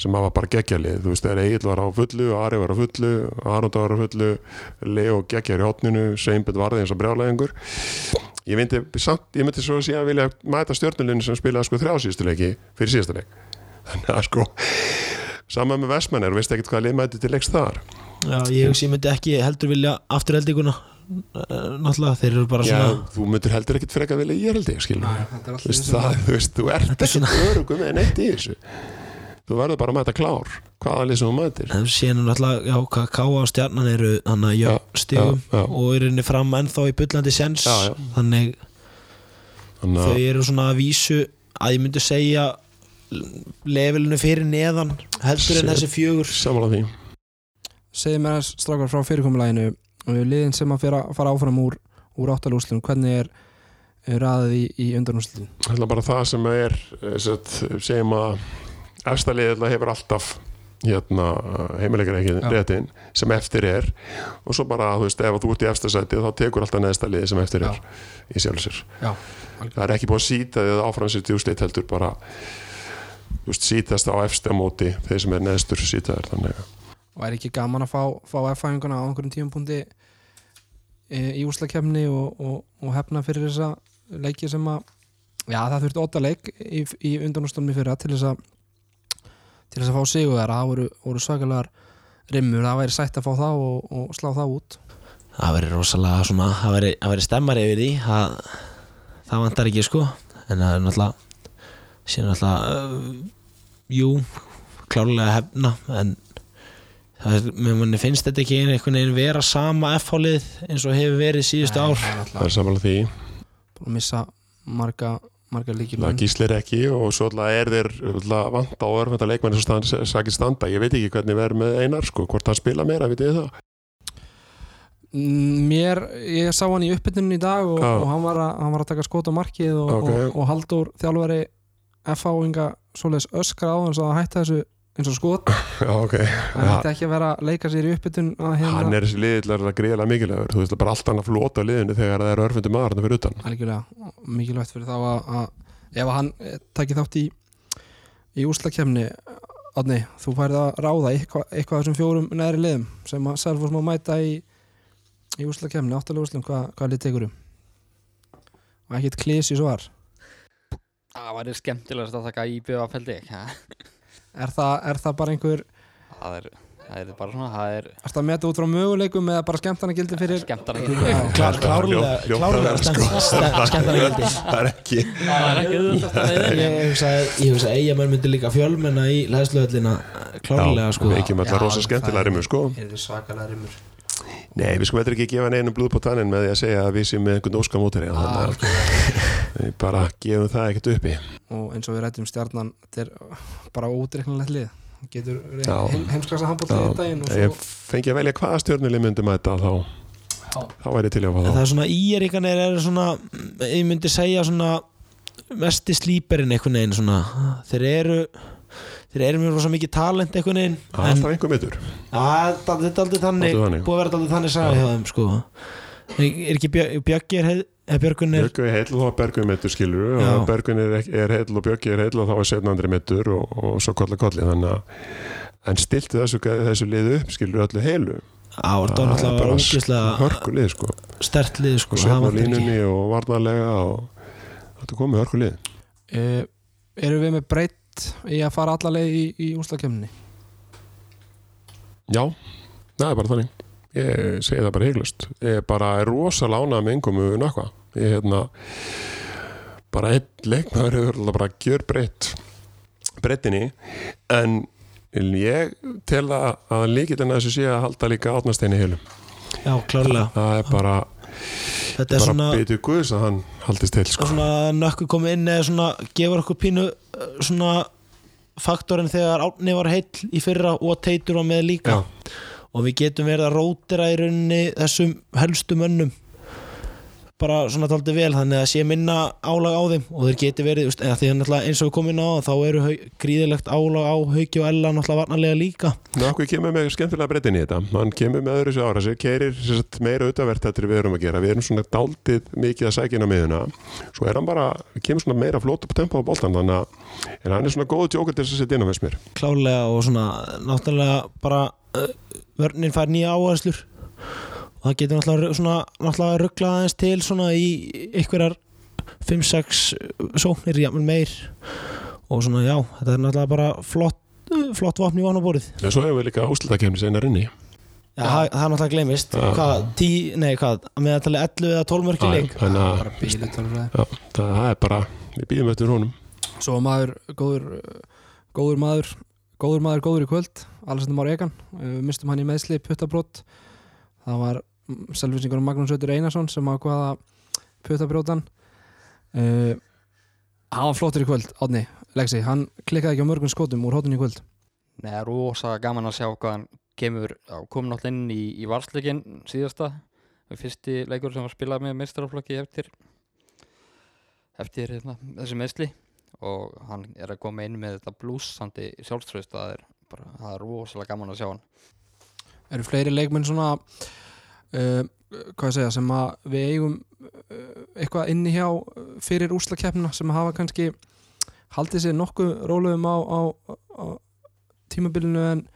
Speaker 3: sem að var bara geggjalið, þú veist, þegar Egil var á fullu Ari var á fullu, Arnóta var á fullu Leo geggjar í hotninu Sveinbjörn varði eins og brjálæðingur. Ég myndi, samt, ég myndi svo síðan vilja mæta stjörnulinn sem spilaði sko þrjá síðustu leiki fyrir síðustu leik. Þannig að sko saman með Vestmann er, veist ekkert hvað lið mæti til leiks þar
Speaker 2: Já, ég hugsi, ég myndi ekki heldur vilja afturheldinguna. Eh, náttúrulega, þeir eru bara
Speaker 3: Já,
Speaker 2: svona
Speaker 3: þú myndir heldur ekkert freka vilja ég held ég skil
Speaker 1: þetta er
Speaker 3: þú veist, það, þú veist, þú ert
Speaker 2: Þetta er
Speaker 3: ekki örugum með neitt í þessu. Þú verður bara að mæta klár hvaða lið sem þú mætir.
Speaker 2: En síðan náttúrulega, já, hvað Káa og Stjarnan eru hann að já,
Speaker 3: Já,
Speaker 2: stigum
Speaker 3: já, já.
Speaker 2: og eru henni fram ennþá í bullandi sens.
Speaker 3: Já, já.
Speaker 2: þannig
Speaker 3: Þannig
Speaker 2: þau eru svona að vísu að ég myndi segja levelinu fyrir neðan heldur en þessi fjögur.
Speaker 3: samanlega því
Speaker 1: segið mér aðeins strákar frá fyrirkomulæginu liðin sem að fara, fara áfram úr, úr áttalúslum, hvernig er, raðið í, í undanúslum
Speaker 3: Það er bara það sem er eh, segjum að efsta liðið hefur alltaf hérna, heimileikar ekki
Speaker 1: Já.
Speaker 3: réttin sem eftir er. Og svo bara, þú veist, ef þú ert í efsta sæti þá tekur alltaf neðsta liðið sem eftir er í sjálf sér.
Speaker 1: Já,
Speaker 3: Það er ekki búið að síta því að áframsitt úrslit heldur bara þú veist, sítast á efsta móti þeir sem er neðstur sítaðar þannig. að
Speaker 1: og er ekki gaman að fá, fá F-fæðinguna á einhverjum tímapunkti e, í úslakefni og, og, og hefna fyrir þessa leiki sem að já, það þurfti ótta leik í, í undanúslunum í fyrra til þess að til þess að fá sigur þar, það voru, voru svakalegar rimmur, það væri sætt að fá það og, og slá það út.
Speaker 2: Það veri rosalega svona það veri, það veri stemmar yfir því. Það, það vantar ekki sko. En það er náttúrulega síðan náttúrulega uh, jú, klárlega hefna en er, mér finnst þetta ekki einhvern veginn vera sama F-hálið eins og hefur verið síðustu ár.
Speaker 1: Það er
Speaker 3: það samanlega því.
Speaker 1: Búin að missa marga, marga líkil
Speaker 3: það gíslir ekki og svo alltaf er alltaf vant á örfenda leikmenni sem sakir standa, ég veit ekki hvernig verður með Einar sko, hvort hann spila meira, vitið þið það?
Speaker 1: Mér, ég sá hann í uppbytunum í dag og,
Speaker 3: Já.
Speaker 1: og hann, var að, hann var að taka skot á markið og,
Speaker 3: Ok.
Speaker 1: og, og Haldur þjálfari F-áinga svoleiðis öskra á hann svo að hætta þessu eins og skot.
Speaker 3: Já, ok,
Speaker 1: hann
Speaker 3: ja,
Speaker 1: hætti ekki að vera að leika sér í uppbytun að hérna
Speaker 3: hann er þessi liðilega greiðlega mikilvægur, þú veist bara allt hann að flota á liðinu þegar það er örfendu maður hann fyrir utan.
Speaker 1: Algjörlega. Mikilvægt fyrir þá að, að ef hann eh, tæki þátt í í úslakefni þú færið að ráða eitthvað, eitthvað af þessum fjórum neðri liðum sem að Selfoss má mæta í í úslakefni, áttalega úslum, hvað, hvað lið tekur um? Og ekkert klísi svar.
Speaker 4: Það væri skemmtilegast að taka í BVF-feldi
Speaker 1: er það, er það bara einhver
Speaker 4: Það er, það er bara svona Það er
Speaker 1: er það að meta út frá möguleikum eða bara skemmtana gildi fyrir
Speaker 4: skemmtana.
Speaker 2: Klár, klárlega, klárlega
Speaker 3: sko.
Speaker 2: stend, skemmtana gildi
Speaker 3: það er ekki
Speaker 4: Það er ekki auðvitað
Speaker 2: Ég hugsa að- ég hugsa að eigamenn myndi líka fjölmenna í læðsluhöllina klárlega sko.
Speaker 3: við ekki með alltaf rosa skemmtilega rimmu sko nei, við sko ekki gefa neinum blúð på tannin með því að segja að við séum með einhvern óska mótari þannig að við bara gefum það ekkert uppi.
Speaker 1: Og eins og við rættum stjarnan þetta er bara útreiknilegt lið. Getur
Speaker 3: Já.
Speaker 1: heim, heimskassa handbólta í daginn og
Speaker 3: ég
Speaker 1: svo
Speaker 3: fengi að velja hvaða stjörnuleg myndum að þetta þá, þá væri til í að fá
Speaker 2: það er svona írikanir er svona ég myndi segja svona mesti slíperinn einhvern veginn svona þeir eru þeir eru mjög rosa mikið talent einhvern veginn
Speaker 3: alltaf einhver mittur
Speaker 2: þetta er aldrei þannig, búið að vera aldrei þannig saga hjá þeim sko. Er ekki Björ- Bjöggi er, Björgun er
Speaker 3: heill og þá er Bergun mittur skilur og Bergun er, er heill og Björgi er heill og þá er setna andri mittur og, og svo kolla kolli þannig að en stilti þessu, þessu liðu upp skilur öllu heilu.
Speaker 2: Á, þetta var náttúrulega ógislega
Speaker 3: hörku lið sko.
Speaker 2: stert lið sko
Speaker 3: og
Speaker 2: það
Speaker 3: setna á línunni og varnarlega og þetta komið hörku lið.
Speaker 1: Uh, eru við með breytt í að fara alla leið í, í úslakefni
Speaker 3: Já, það er bara þannig. Ég segi það bara heiklust ég bara er rosa lánað með einhverjum um nökkva. Ég hérna bara einn leikmaður hefur bara gjör breytt breyttinni en ég tel að, að líkillin að þessu sé að halda líka átnasteini heilum
Speaker 2: já, klárlega.
Speaker 3: Það er bara,
Speaker 2: þetta er
Speaker 3: bara
Speaker 2: svona,
Speaker 3: bytju guðs að hann haldist til sko.
Speaker 2: svona nökku komið inn eða svona gefur okkur pínu uh, svona faktorinn þegar Árni var heill í fyrra og Teitur var með líka.
Speaker 3: Já,
Speaker 2: og við getum verið að rótira í rauninni þessum helstu mönnum bara svona taldi vel þannig að sé minna álag á þeim og þeir geti verið veist, eða því að eins og við komum inn á þá eru gríðilegt álag á Hauki og Ella náttúrulega varnarlega líka.
Speaker 3: Nákvæm kemur með skemmtilega breytin í þetta? Hann kemur með öðru sér ára sér keirir meira auðvitað þetta við erum að gera. Við erum svona daldið mikið að á miðuna svo er hann bara, kemur svona meira flót upp tempo á boltan þannig að en hann er svona góð tjókur til þess að setja inn á mér.
Speaker 2: Klálega og svona náttúrulega bara uh, og það getur náttúrulega, svona, náttúrulega rugglað aðeins til svona í einhverjar 5-6 sóknir jafnvel meir. Og svona já, þetta er náttúrulega bara flott, uh, flott vopn í vanabórið
Speaker 3: en svo hefur við líka úslutakefni sem er inni
Speaker 2: Já, það, það er náttúrulega gleymist.
Speaker 3: Já.
Speaker 2: Hvað, tí, nei hvað, með að tala 11 eða 12 mörki leik?
Speaker 3: þannig að
Speaker 1: bara bílið
Speaker 3: já, það er bara, við býðum eftir honum.
Speaker 1: Svo maður góður uh, góður maður góður maður góður í kvöld Alessandur Már Egan. Uh, mistum hann í meðsli puttabrót það var selvisingur Magnús Ötur Einarsson sem ákvaða puttabrótan uh, hann var flottur í kvöld Átni, Lexi, hann klikkaði ekki á mörgum skotum úr hóttunni í kvöld.
Speaker 4: Nei, það er rosa gaman að sjá hvað hann kemur, já, kom náttúrulega inn í, í varsleikin síðasta. Fyrsti leikur sem var spilað með meistaraflokki eftir eftir hérna, þessi meðsli og hann er að koma inn með þetta blúsandi sjálfströðst það er bara, það er rosalega gaman að sjá hann
Speaker 1: eru fleiri leikmenn svona uh, hvað ég segja sem að við eigum uh, eitthvað inni hjá uh, fyrir úslakeppna sem hafa kannski haldið sér nokkuð róluðum á, á, á tímabilinu en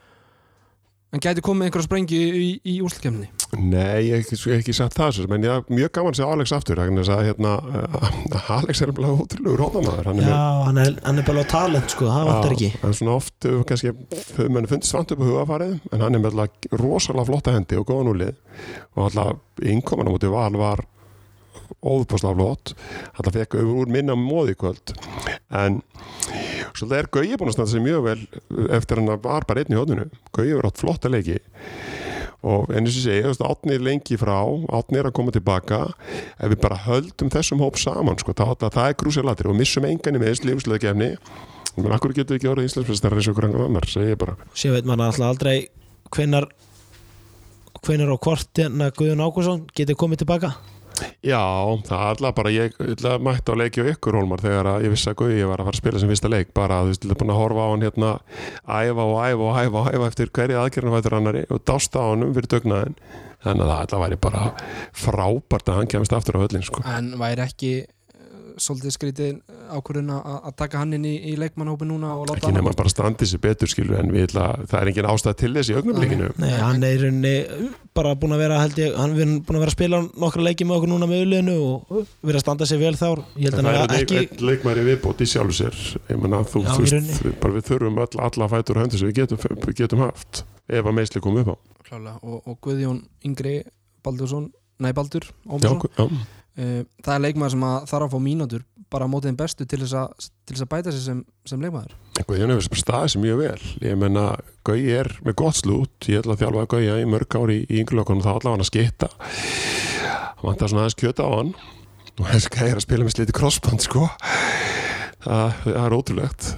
Speaker 1: en gæti komið einhverja sprengju í, í úslakeppni
Speaker 3: Nei, ég hef ekki, ekki sagt það svo, en ég er mjög gaman að segja Alex aftur þess að hérna, Alex er bara hann er
Speaker 2: Já, hann er, hann er bara talent sko, það vantar ekki.
Speaker 3: er svona oft uh, kannski, mann fundist vant upp á hugafarið en hann er með alltaf rosalega flotta hendi og góða núlið og alltaf innkoman á móti val var óðbáslega flott. Alltaf fekk úr minna móði kvöld. En svolítið er Gauji búin að standa sig mjög vel eftir hann að var bara einn í hodninu Gauji verið átt flotta leiki og þess að segja, átni er lengi frá átni er að koma tilbaka. Ef við bara höldum þessum hóp saman sko, það, það er grúsilatri og missum engan í meðist lífslega gefni menn akkur getur ekki orðið íslensfestar eins og hvernig annar, segi ég bara.
Speaker 2: Sér veit maður alltaf aldrei hvenar hvenar og hvort hérna Guðjón Ágúrsson getur komið tilbaka
Speaker 3: Já, það er alltaf bara ég mætta á leiki á ykkur hólmar þegar ég vissi að Gauji var að fara að spila sem fyrsta leik bara að þú veist, ég er búin að horfa á hann hérna æfa og æfa og æfa og æfa eftir hverja aðgerðinu vætur annari og dásta á hann um fyrir dögnaðin þannig að það að væri bara frábært að hann kemist aftur á höllin sko.
Speaker 1: En væri ekki svolítið skrítið ákvörðun að að taka hann inn í, í leikmannhópi núna og láta
Speaker 3: ekki
Speaker 1: hann
Speaker 3: nema bara standi sér betur skilur en við ætla, það er engin ástæð til þess í augnumleikinu
Speaker 2: Nei, hann er í rauninni bara búin að vera held ég, hann er búin að vera að spila nokkra leiki með okkur núna með auðliðinu og vera að standa sér vel held
Speaker 3: það
Speaker 2: að
Speaker 3: er
Speaker 2: hann
Speaker 3: ekki... leikmæri viðbót í sjálfu sér. Ég menna þú,
Speaker 2: Já,
Speaker 3: þú veist, bara við þurfum öll, alla fætur höndu sem við getum, við getum haft ef að meðsli kom upp á.
Speaker 1: Klálega og, og Guðjón Yngri Baldursson, nei Baldur Ómarsson,
Speaker 3: já,
Speaker 1: uh, það er leikmaður sem þarf að fá mínútur bara á mótið þeim bestu til þess að, til þess að bæta sig sem, sem leikmaður.
Speaker 3: Guðjón hefur staðið sér mjög vel. Ég menna, Gauji er með gott slút. Ég ætla að þjálfa Gauja í mörg ári í ynglökunum þá allavega hann að skitta hann vantar svona aðeins kjöta á hann. Og gæði er að spila með sliti crossband sko. Það, það er ótrúlegt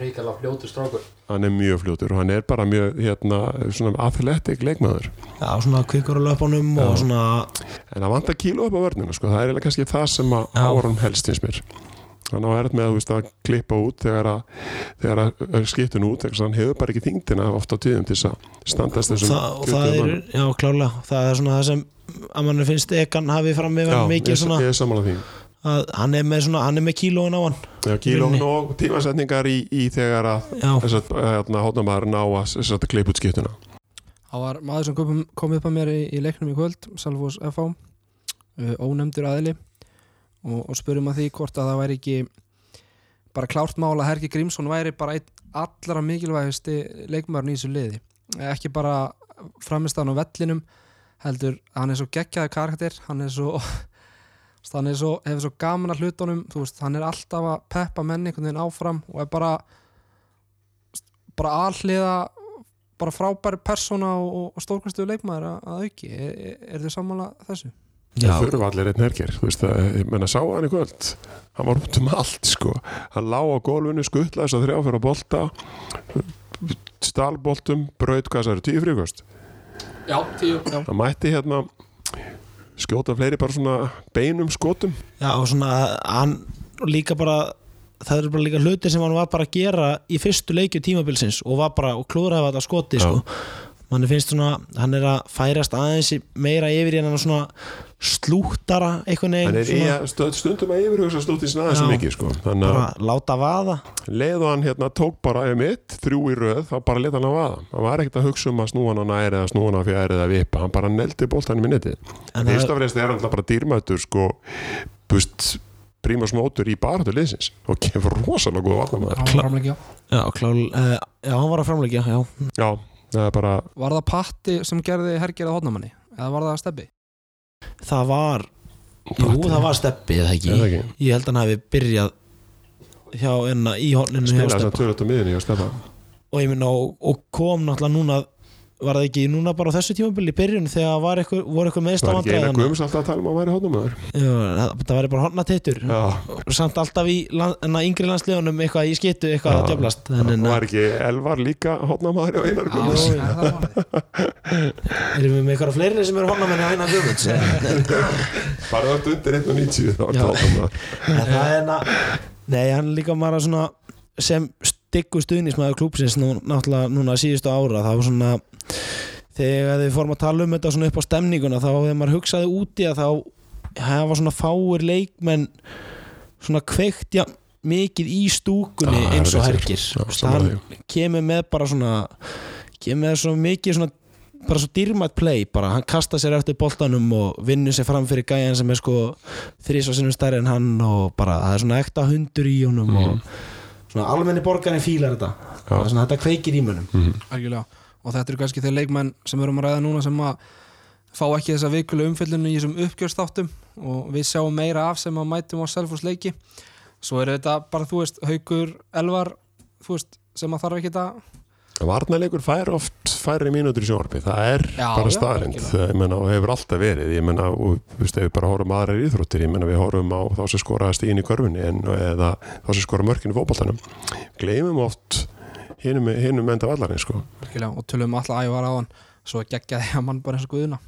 Speaker 4: reykjala fljótur strákur.
Speaker 3: Hann er mjög fljótur og hann er bara mjög hérna, svona athletic leikmaður.
Speaker 2: Já, svona kvikur á löpunum
Speaker 3: Já.
Speaker 2: og svona
Speaker 3: en það vantar kíló upp á vörnina sko. það er kannski það sem að árum helst finnst mér. Hann á erð með þú veist, að klippa út þegar að, þegar að skiptun út þegar hann hefur bara ekki þingdina ofta á tíðum til þess að standast þessum
Speaker 2: það, og það
Speaker 3: 20
Speaker 2: er, já klálega það er svona það sem að mann finnst ekan hafi fram með mikið
Speaker 3: ég,
Speaker 2: svona
Speaker 3: ég er samanlega því
Speaker 2: að hann er með svona, hann er með kílóin á hann.
Speaker 3: Já,
Speaker 2: Rauninni.
Speaker 3: og tímasetningar í, í þegar að að hérna, hóttamæður ná að, klippa út skiptuna
Speaker 1: Það var maður sem kom, kom upp að mér í, í leiknum í kvöld, Salfos FH uh, ónefndur aðili og, og spurum að því hvort að það væri ekki bara klárt mál að Hergi Grímsson væri bara einn allra mikilvægasti leikmaðurinn í þessu liði. Ekki bara framist hann á vellinum heldur hann er svo geggjaði karakter hann er svo hann er svo, hefur svo gaman að hlutunum veist, hann er alltaf að peppa menni einhvern veginn áfram og er bara bara alliða bara frábæri persóna og, og stórkvæmstu leikmaður að, að auki er, er, þið sammála þessu?
Speaker 2: já,
Speaker 3: það þurfa allir einn að, ég menna sá hann í kvöld hann var út um allt sko hann lá á gólfinu, skuttla þess að þrjá fyrir að bolta stalboltum, braut, hvað það eru, tíu fríkost
Speaker 1: Já, tíu já.
Speaker 3: það mætti hérna skjóta fleiri bara svona beinum skotum
Speaker 2: já, og svona hann líka bara það eru bara líka hluti sem hann var bara að gera í fyrstu leikju tímabilsins og var bara og klúðraði þetta skoti sko. Mann finnst svona, hann er að færast aðeins í- meira yfir í hann svona slúttara einhvern
Speaker 3: hann
Speaker 2: veginn
Speaker 3: er í
Speaker 2: svona,
Speaker 3: að stöð, stundum að yfirhugsa slútið sinna aðeins
Speaker 2: Já.
Speaker 3: svo mikið sko. Þannig
Speaker 2: bara
Speaker 3: að
Speaker 2: láta vaða.
Speaker 3: Leið og hann hérna tók bara ef mitt, þrjú í röð þá bara leta hann að vaða. Hann var ekkert að hugsa um að snúa hann á næri eða snúa hann á fjæri eða vipa hann bara neldi boltanum í netti
Speaker 2: en
Speaker 3: fyrst
Speaker 2: það,
Speaker 3: af fremst er hann bara dýrmættur sko, búst prímas mótur í baratu liðsins. Og kemur rosalega góða
Speaker 1: Hann var framleikja.
Speaker 2: já, klál, uh, já, hann var að framleikja já,
Speaker 3: já, það bara
Speaker 1: Var það Patti sem gerði hergerða hodnamanni? Eða var það Stebbi?
Speaker 2: það var jú, það var steppi eða
Speaker 3: Er
Speaker 2: ekki
Speaker 3: það ekki?
Speaker 2: ég held að hann hefði byrjað hjá enna í horninu hjá
Speaker 3: spila þess
Speaker 2: Stebba
Speaker 3: að törut á miðinni og stefa
Speaker 2: og ég minna og, og kom náttúrulega núna var það ekki núna bara á þessu tímabili í byrjun þegar var eitthvað, voru eitthvað meðst á
Speaker 3: var ekki eina
Speaker 2: vandræðan
Speaker 3: guðums alltaf að tala um að væri hóttumæður
Speaker 2: það væri bara horna tittur
Speaker 3: já,
Speaker 2: samt alltaf í land, yngri landsliðunum eitthvað í skittu eitthvað að djöflast. En,
Speaker 3: var ekki Elvar líka hóttumæður og einar
Speaker 1: það það.
Speaker 2: erum við með eitthvað fleiri sem eru horna menni að eina guðmunds?
Speaker 3: Bara öll undir 1.90 þá var
Speaker 2: Já.
Speaker 3: það
Speaker 2: það er enna Nei, hann líka bara svona sem styggu stuðnismæður klúpsins nú, náttúrulega núna síðustu ára það var svona þegar þið fórum að tala um þetta svona upp á stemninguna þá þegar maður hugsaði úti að þá hafa svona fáir leikmenn svona kveikt ja, mikið í stúkunni
Speaker 3: Já,
Speaker 2: eins og
Speaker 3: er sammála
Speaker 2: hann kemur með bara svona kemur með svo mikið svona bara svo dýrmætt play bara, hann kasta sér eftir boltanum og vinnur sér fram fyrir gæjan sem er sko þrís og sinnum stærri en hann og bara það er svona ekta hundur í honum
Speaker 3: Mhm.
Speaker 2: og svona almenni borgarinn fílar þetta. Það er svona þetta kveikir í munum
Speaker 1: Algjörlega. Og þetta eru kannski þeir leikmenn sem við erum að ræða núna sem að fá ekki þessa vikulu umfyllinu í þessum uppgjörstáttum og við sjáum meira af sem að mætum á Selfoss leiki. Svo er þetta bara, þú veist, haugur elvar, þú veist, sem að þarf ekki að
Speaker 3: Varnarleikur fær oft færri mínútur í sjónvarpi, það er
Speaker 1: Já,
Speaker 3: bara staðrind, og hefur alltaf verið, ég menna við bara horfum aðrar íþróttir, ég menna við horfum á þá sem skoraðast inn í körfunni en, eða þá sem skora mörkin í fótboltanum. Gleymum oft hinum enda vallarinn, sko.
Speaker 1: Og tölum um allir ævar á hann svo geggjaði að mann bara eins og guðuna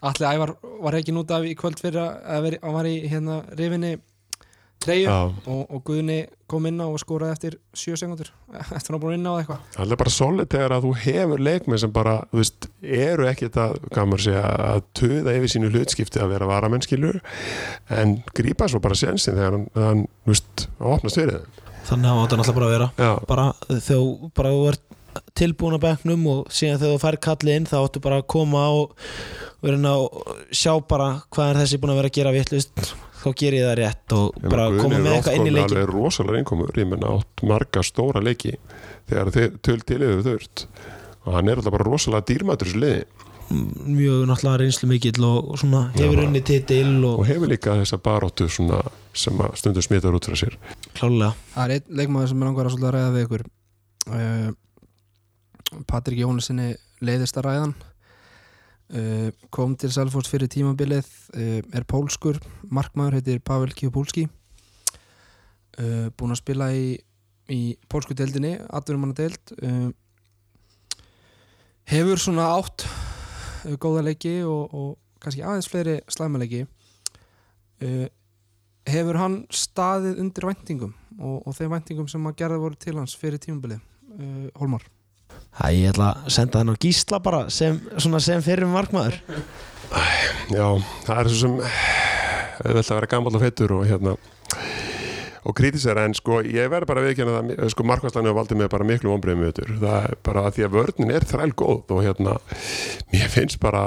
Speaker 1: allir ævar var ekki út af í kvöld fyrir að, að veri, hann var í hérna rifinni treyju og, og guðni kom inn á og skoraði eftir 7 sekundur eftir hann var búin inn á eitthvað?
Speaker 3: Það er bara solid þegar að þú hefur leikmenn sem bara, þú veist, eru að, hvað maður segja, að töða yfir sínu hlutskipti að vera varamenn, en grípa svo bara sensin þegar hann, hann þú veist, opnast fyrir
Speaker 2: þannig að það náttúrulega bara að vera.
Speaker 3: Já,
Speaker 2: bara þegar bara þú ert tilbúin að bekknum og síðan þegar þú fær kallið inn þá áttu bara að koma og vera að sjá bara hvað er þessi búin að vera að gera vittlust þá ger ég það rétt og
Speaker 3: Ég
Speaker 2: bara koma með eitthvað inn í leikin
Speaker 3: alveg rosalega innkomur, ég menna átt marga stóra leiki þegar þið töl til yfir þurft. Og hann er alltaf bara rosalega dýrmætur þessu liði.
Speaker 2: Mjög náttúrulega reynslu mikill og svona hefur
Speaker 3: Já.
Speaker 2: unni titil og
Speaker 3: og hefur líka þessa baróttu svona sem að stundur smitar út frá sér.
Speaker 2: Klálega
Speaker 1: það er einn leikmaður sem er langar að ræða við ykkur. Uh, Patrik Jónasinni leiðist að ræðan kom til Selfoss fyrir tímabilið. Uh, er pólskur, markmaður heitir Pavel Kjupulski uh, búin að spila í, í pólsku deildinni, atvinnumanna deild uh, hefur svona átt góða leiki og, og kannski aðeins fleiri slæmaleiki uh, hefur hann staðið undir væntingum og, og þeim væntingum sem að gerða voru til hans fyrir tímabilið? Holmar
Speaker 2: Æ, ég ætla að senda hann á gísla bara sem, sem fyrir markmaður
Speaker 3: Já, það er svo sem auðvitað að vera gammal og feitur og hérna og kritisera en sko ég verð bara að viðkjanna það sko markværslaninu valdi mig bara miklu auðvitað það er bara að því að vörnin er þræl góð og hérna mér finnst bara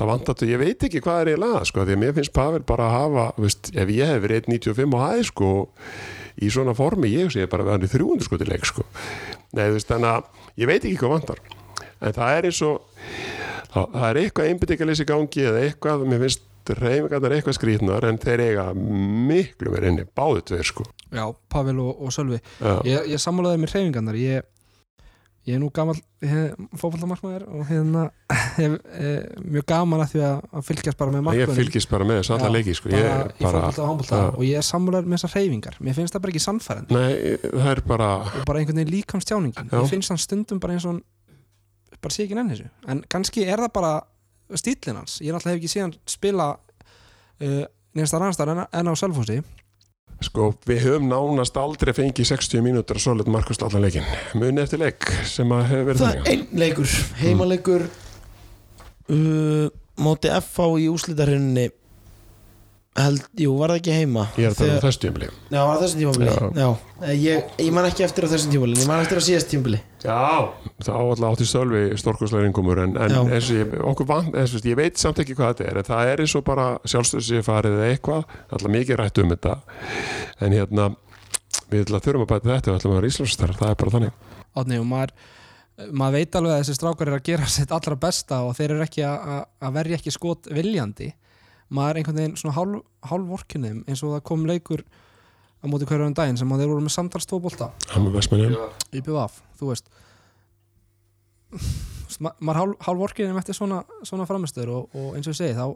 Speaker 3: það vantat og ég veit ekki hvað er ég laga sko því að mér finnst Pavel bara að hafa veist, ef ég hef verið 1.95 á hæð sko í svona formi ég sé bara að vera í 300 sko til leik sko. Nei, þú veist, þannig að ég veit ekki hvað vantar. En það er eins og það, er eitthvað einbyttingaleysi í gangi eða eitthvað, mér finnst reyfingarnar eitthvað skrýtnar en þeir eiga miklu verið inni, báðu tveir sko.
Speaker 1: Já, Pavel og, og Sölvi.
Speaker 3: Já,
Speaker 1: Ég, ég sammálaði með hreyfingarnar. Ég, ég er nú gammal fótballtamarkmaður og hérna hef e, mjög gaman að því að, að fylgjast bara með
Speaker 3: ég
Speaker 1: markmönnum
Speaker 3: fylgist bara með þessu alla leiki sko.
Speaker 1: bara
Speaker 3: ég bara,
Speaker 1: og handballta
Speaker 3: Já.
Speaker 1: og ég er sammálaður með þessar hreyfingar. Mér finnst það bara ekki sannfærandi.
Speaker 3: Nei, það er bara
Speaker 1: bara einhvern veginn líkamstjáningin.
Speaker 3: Já.
Speaker 1: ég finnst hann stundum bara eins og hann bara sé ekki nenni þessu. En kannski er það bara stílinn hans. Ég náttúrulega hef ekki síðan spila uh, neðast að rannstar en, en á Selfossi
Speaker 3: sko, við höfum nánast aldrei fengið 60 mínútur að solid markast allan leikin muni eftir leik sem að hefur verið
Speaker 2: það er einn leikur, heimaleikur uh, móti FH í úslitarinninni held, jú, var það ekki heima?
Speaker 3: Ég er að tala
Speaker 2: Þegar-
Speaker 3: um þessu tímabili.
Speaker 2: Já, var það þessum tímabili?
Speaker 3: Já.
Speaker 2: Já. Eh, Ég, ég man ekki eftir á þessum tímabili Ég man eftir á síðast tímabili.
Speaker 3: Já, þá alltaf átti Sölvi stórkostlega innkomur en, en eins og ég, okkur vant, eins og ég veit samt ekki hvað þetta er en það er eins og bara sjálfstöðsig farið eða eitthvað, alltaf mikið rætt um þetta. En hérna við þurfum að bæta þetta og ætlum að vera íslensistar það er bara þannig.
Speaker 1: Átni og maður maður veit alveg að þessi strákar eru að gera sitt allra besta og þeir eru ekki að, að- að verja ekki skot viljandi maður er einhvern veginn svona hálf, hálf vorkunum eins og það kom leikur á móti hverju um daginn sem að þeir voru með samtals tóbolta
Speaker 3: hann með vestmennið
Speaker 1: í BVF, þú veist. Ma, maður hálf, hálf vorkunum eftir svona, svona framistöður og, og eins og ég segi þá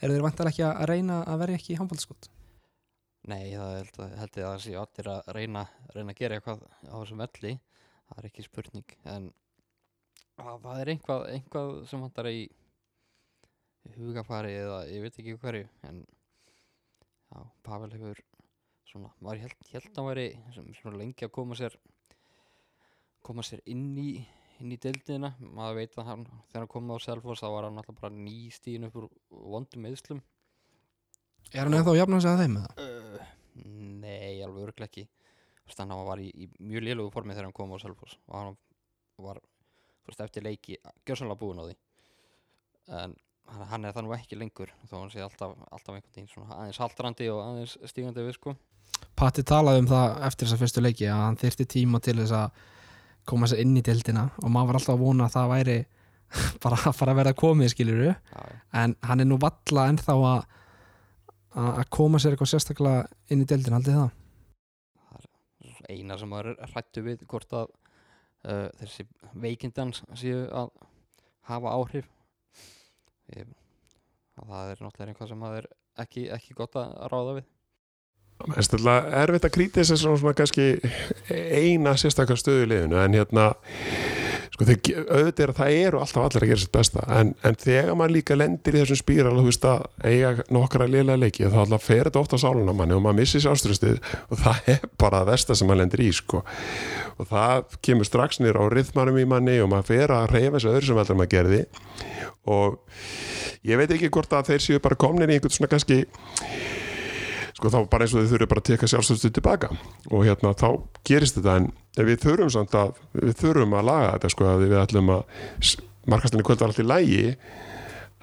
Speaker 1: eru þeir vantar ekki að reyna að verja ekki handbóltaskot
Speaker 4: Nei, það held, held ég að það sé allir að reyna, reyna að gera eitthvað á þessum velli. Það er ekki spurning en það, er einhvað, einhvað sem vantar í í hugafari eða ég veit ekki hverju en já, Pavel hefur svona, maður held, held að væri sem, svona lengi að koma sér koma sér inn í inn í deildina, maður veit að hann þegar hann kom á Selfoss þá var hann alltaf bara ný stíðin upp úr vondum eðslum
Speaker 1: Er hann ennþá jafn að segja þeim með það?
Speaker 4: Uh, nei, alveg örglega ekki. Þú veist, hann var í, í mjög lélugu formi þegar hann kom á Selfoss og hann var veist, eftir leiki gjörsanlega búinn á því. En hann, er það nú ekki lengur þó hann sé alltaf, alltaf einhvern veginn svona aðeins haldrandi og aðeins stígandi við sko
Speaker 1: Patti talaði um það eftir þessa fyrstu leiki að hann þyrfti tíma til þess að koma sér inn í deildina og maður var alltaf að vona að það væri bara að fara að verða komið
Speaker 4: já.
Speaker 1: en hann er nú valla ennþá að að koma sér eitthvað sérstaklega inn í deildin, haldið þið það?
Speaker 4: eina sem maður er hrættu við hvort að uh, þessi veikindans séu að hafa áhrif ég, að það er náttúrulega eitthvað sem maður er ekki, ekki gott að ráða við.
Speaker 3: Það er stæðlega erfitt að þess að svona, kannski eina sérstakar stöðu í liðinu en hérna sko þeir, auðvitað er að það eru alltaf allir að gera sitt besta en, en þegar maður líka lendir í þessum spíral þú veist að eiga nokkra liðlega leiki þá alltaf fer þetta ofta á sáluna manni og maður missir sjálfströstið og það er bara það versta sem maður lendir í sko. Og það kemur strax nýr á rithmanum í manni og maður fer að reyfa þessu öðru sem veldur maður gerði. Og ég veit ekki hvort að þeir séu bara komnir í einhvern svona kannski sko þá bara eins og þau þurfum bara að teka sjálfstöðu tilbaka. Og hérna þá gerist þetta en við þurfum samt að við þurfum að laga þetta sko að við ætlum að markastinni kvöld var allt í lægi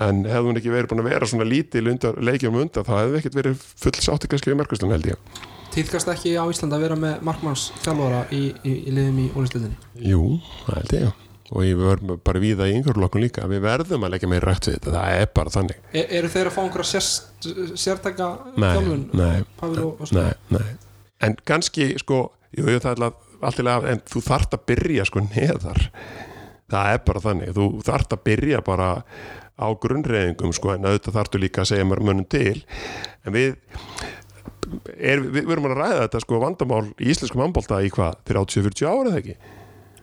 Speaker 3: en hefðu hún ekki verið búin að vera svona lítil undar, leikjum undan þá hefðu við ekkert verið full sátti kannski við markastin held ég.
Speaker 1: Týðkast ekki á Íslanda að vera með markmanns þjálfara í, í, í liðum í ólistöldinni?
Speaker 3: Jú, það held ég og ég verðum bara við það í yngurlokkun líka við verðum að leggja meira rætt við þetta, það er bara þannig.
Speaker 1: E, eru þeir að fá einhverja
Speaker 3: Nei,
Speaker 1: þjálfun?
Speaker 3: nei, nei, nei. en kannski sko, jú, jú, það er alltaf en þú þarft að byrja sko neðar. Það er bara þannig, þú þarft að byrja bara á grunnreyðingum sko, en auðvitað þarftu líka að segja mér mönnum til. En við er, við, við erum að ræða þetta sko vandamál í íslenskum handbólta í hvað, til 80-40 ára eða ekki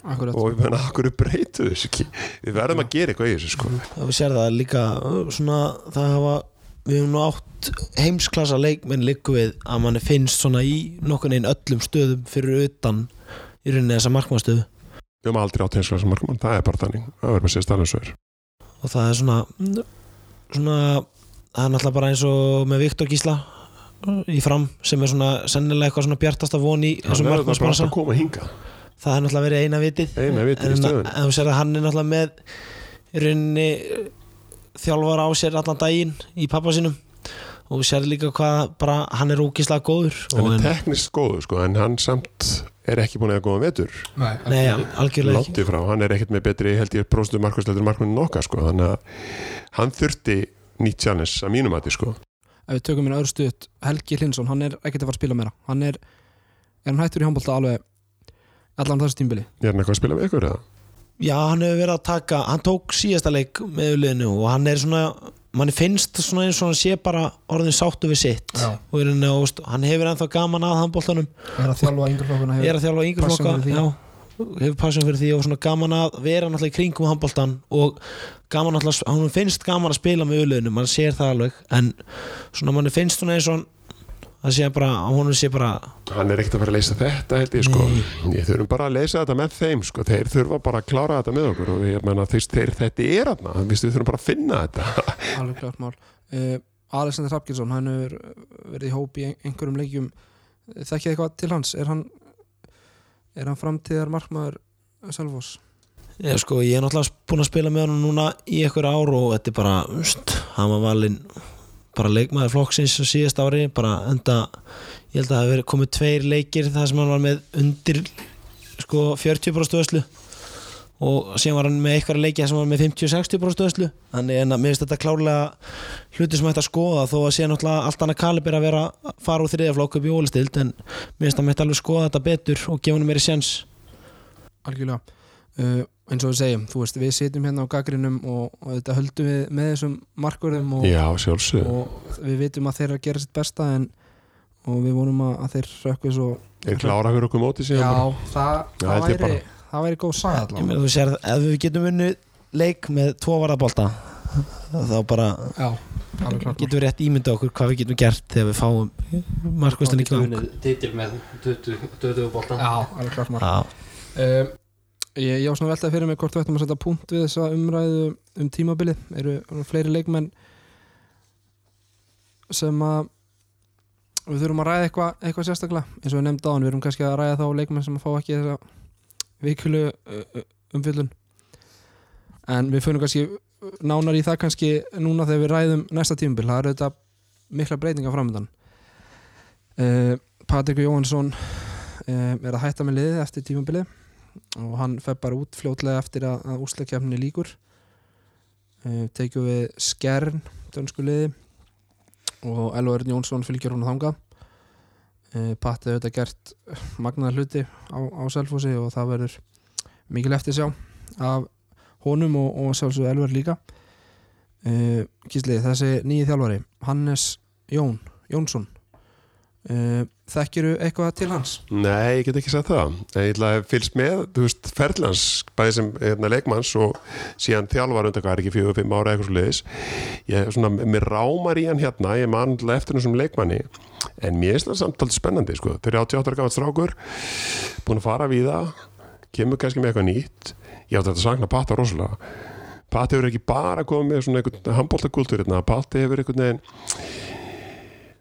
Speaker 1: Akkurat.
Speaker 3: og við meina, akkur breytu þessu ekki? Við verðum að gera eitthvað í þessu sko.
Speaker 2: Og við sér það líka svona það hafa við hefum nú átt heimsklassa leikmenn líku við að manni finnst svona í nokkurn veginn öllum stöðum fyrir utan í rauninni þessa markmannstöðu.
Speaker 3: Við höfum aldrei átt heimsklasa markmann, það er bara þannig. Það verður bara að segja stafnusver
Speaker 2: og það er svona svona það er náttúrulega bara eins og með Viktor Gísla í fram sem er svona sennilega eitthvað svona bjartasta von í þessum
Speaker 3: það
Speaker 2: markmannsbransa það er náttúrulega verið eina vitið.
Speaker 3: Eina vitið í
Speaker 2: en,
Speaker 3: stöðunni.
Speaker 2: en þú sér að hann er náttúrulega með í rauninni uh, þjálfar á sér allan daginn í pappa sinum og þú sér líka hvað bara hann er ógislega góður
Speaker 3: hann
Speaker 2: og
Speaker 3: er
Speaker 2: en,
Speaker 3: teknist góður sko en hann samt er ekki búin að góða vetur.
Speaker 1: Nei,
Speaker 2: algjörlega ekki.
Speaker 3: langt í frá, hann er ekkert með betri held ég próstum markværsleitur markmannin okkar sko þannig að hann þurfti nýtt challenge að mínum að því sko.
Speaker 1: Ef við tökum minna öðru stuðt Helgi Hlinsson, hann er ekkert að fara að spila meira. Hann er, er hann hættur í handbólta alveg allan þessu tímbili
Speaker 3: er hann eitthvað að spila með ykkur eða?
Speaker 2: já, hann hefur verið að taka, hann tók síðasta leik með uliðinu og hann er svona manni finnst svona eins og hann sé bara orðin sáttu við sitt
Speaker 1: Já.
Speaker 2: og er henni, og, hann hefur ennþá gaman að handbóltanum
Speaker 1: er að þjálfa yngreflokkuna
Speaker 2: er að þjálfa yngri
Speaker 1: passion
Speaker 2: flokka
Speaker 1: fyrir því.
Speaker 2: já, hefur passion fyrir því og svona gaman að vera náttúrulega í kringum handbóltan og gaman náttúrulega, hann finnst gaman að spila með uliðinu, mann sér það alveg en svona manni finnst svona eins og hann það sé bara, á honum sé bara
Speaker 3: hann er ekkert að fara að leysa þetta held ég sko. Ég þurfum bara að leysa þetta með þeim sko. Þeir þurfa bara að klára þetta með okkur og ég menna þeir, þeir þetta er aðna við þurfum bara að finna þetta.
Speaker 1: Alveg klart mál. Uh, Alexander Hrafgilsson, hann hefur verið í hóp í ein- einhverjum leikjum. Þekkið eitthvað til hans? Er hann, er hann framtíðar markmaður Selfoss?
Speaker 2: Já, sko, ég er náttúrulega búin að spila með hann núna í einhver ár og þetta er bara, veist, hann var valinn bara leikmaður flokksins á síðast ári, bara enda ég held að það verið komið tveir leikir þar sem hann var með undir sko 40% öslu og síðan var hann með eitthvað leiki sem var með 50-60% öslu þannig en að mér finnst þetta klárlega hluti sem hægt að skoða þó að sé náttúrulega allt annað kalibir að vera að fara úr þriðja flokk upp í ólistild en mér finnst að mér alveg skoða þetta betur og gefa hann meiri sjans
Speaker 1: Algjörlega. Uh, eins og við segjum, þú veist, við sitjum hérna á gaggrinum og, og þetta höldum við með þessum markverðum og,
Speaker 3: já
Speaker 1: og við vitum að þeir eru að gera sitt besta en, og við vonum að, að þeir rökku svo
Speaker 3: þeir klára fyrir okkur móti síðan bara.
Speaker 1: Já, það,
Speaker 3: Já,
Speaker 1: það, væri,
Speaker 3: bara.
Speaker 1: það væri góð
Speaker 2: meina þú sér ef við getum vunnið leik með tvo varðabólta þá bara
Speaker 1: Já,
Speaker 2: getum við rétt ímynda okkur hvað við getum gert þegar við fáum markvæstin í gang
Speaker 4: titil með 20, 20 bolta.
Speaker 1: Já, alveg klart
Speaker 2: Já,
Speaker 1: um, Ég, ég á svona veltaði fyrir mig hvort við ættum að setja punkt við þessa umræðu um tímabilið. Eru, fleiri leikmenn sem að við þurfum að ræða eitthvað eitthva sérstaklega? Eins og við nefndi á hann, við erum kannski að ræða þá leikmenn sem að fá ekki þessa vikulu umfjöldun en við fyrir kannski nánar í það kannski núna þegar við ræðum næsta tímabil, það eru þetta mikla breytingar framöndan uh, Patrik Jóhansson uh, er að hætta með liðið eftir tímabilið og hann fer bara út fljótlega eftir að, að úslakefni líkur uh, tekjum við skern dönsku liði og Elvar Jónsson fylgjur hún þanga uh, Patti hefur þetta gert magnaðar hluti á, á Selfossi og það verður mikil eftir sjá af honum og, og sjálfsög Elvar líka. Uh, Kísli, þessi nýji þjálfari Hannes Jón Jónsson uh, Þekkiru eitthvað til hans?
Speaker 3: Nei, ég get ekki sagt það. Ég fylgst með, þú veist, ferlans, bæði sem hérna, leikmanns og síðan þjálfar undan hvað er ekki fjögur, fimm ára eitthvað svo leiðis. Ég er svona, mér rámar í hann hérna, ég man alltaf eftir sem leikmanni, en mér er það samt alveg spennandi, sko. Þeir eru 88 ára strákur, búin að fara við það, kemur kannski með eitthvað nýtt. Ég átti að sagna Pata rosalega. Pata hefur ekki bara komið með svona einhvern handbóltakultúr hérna, Pata hefur einhvern veginn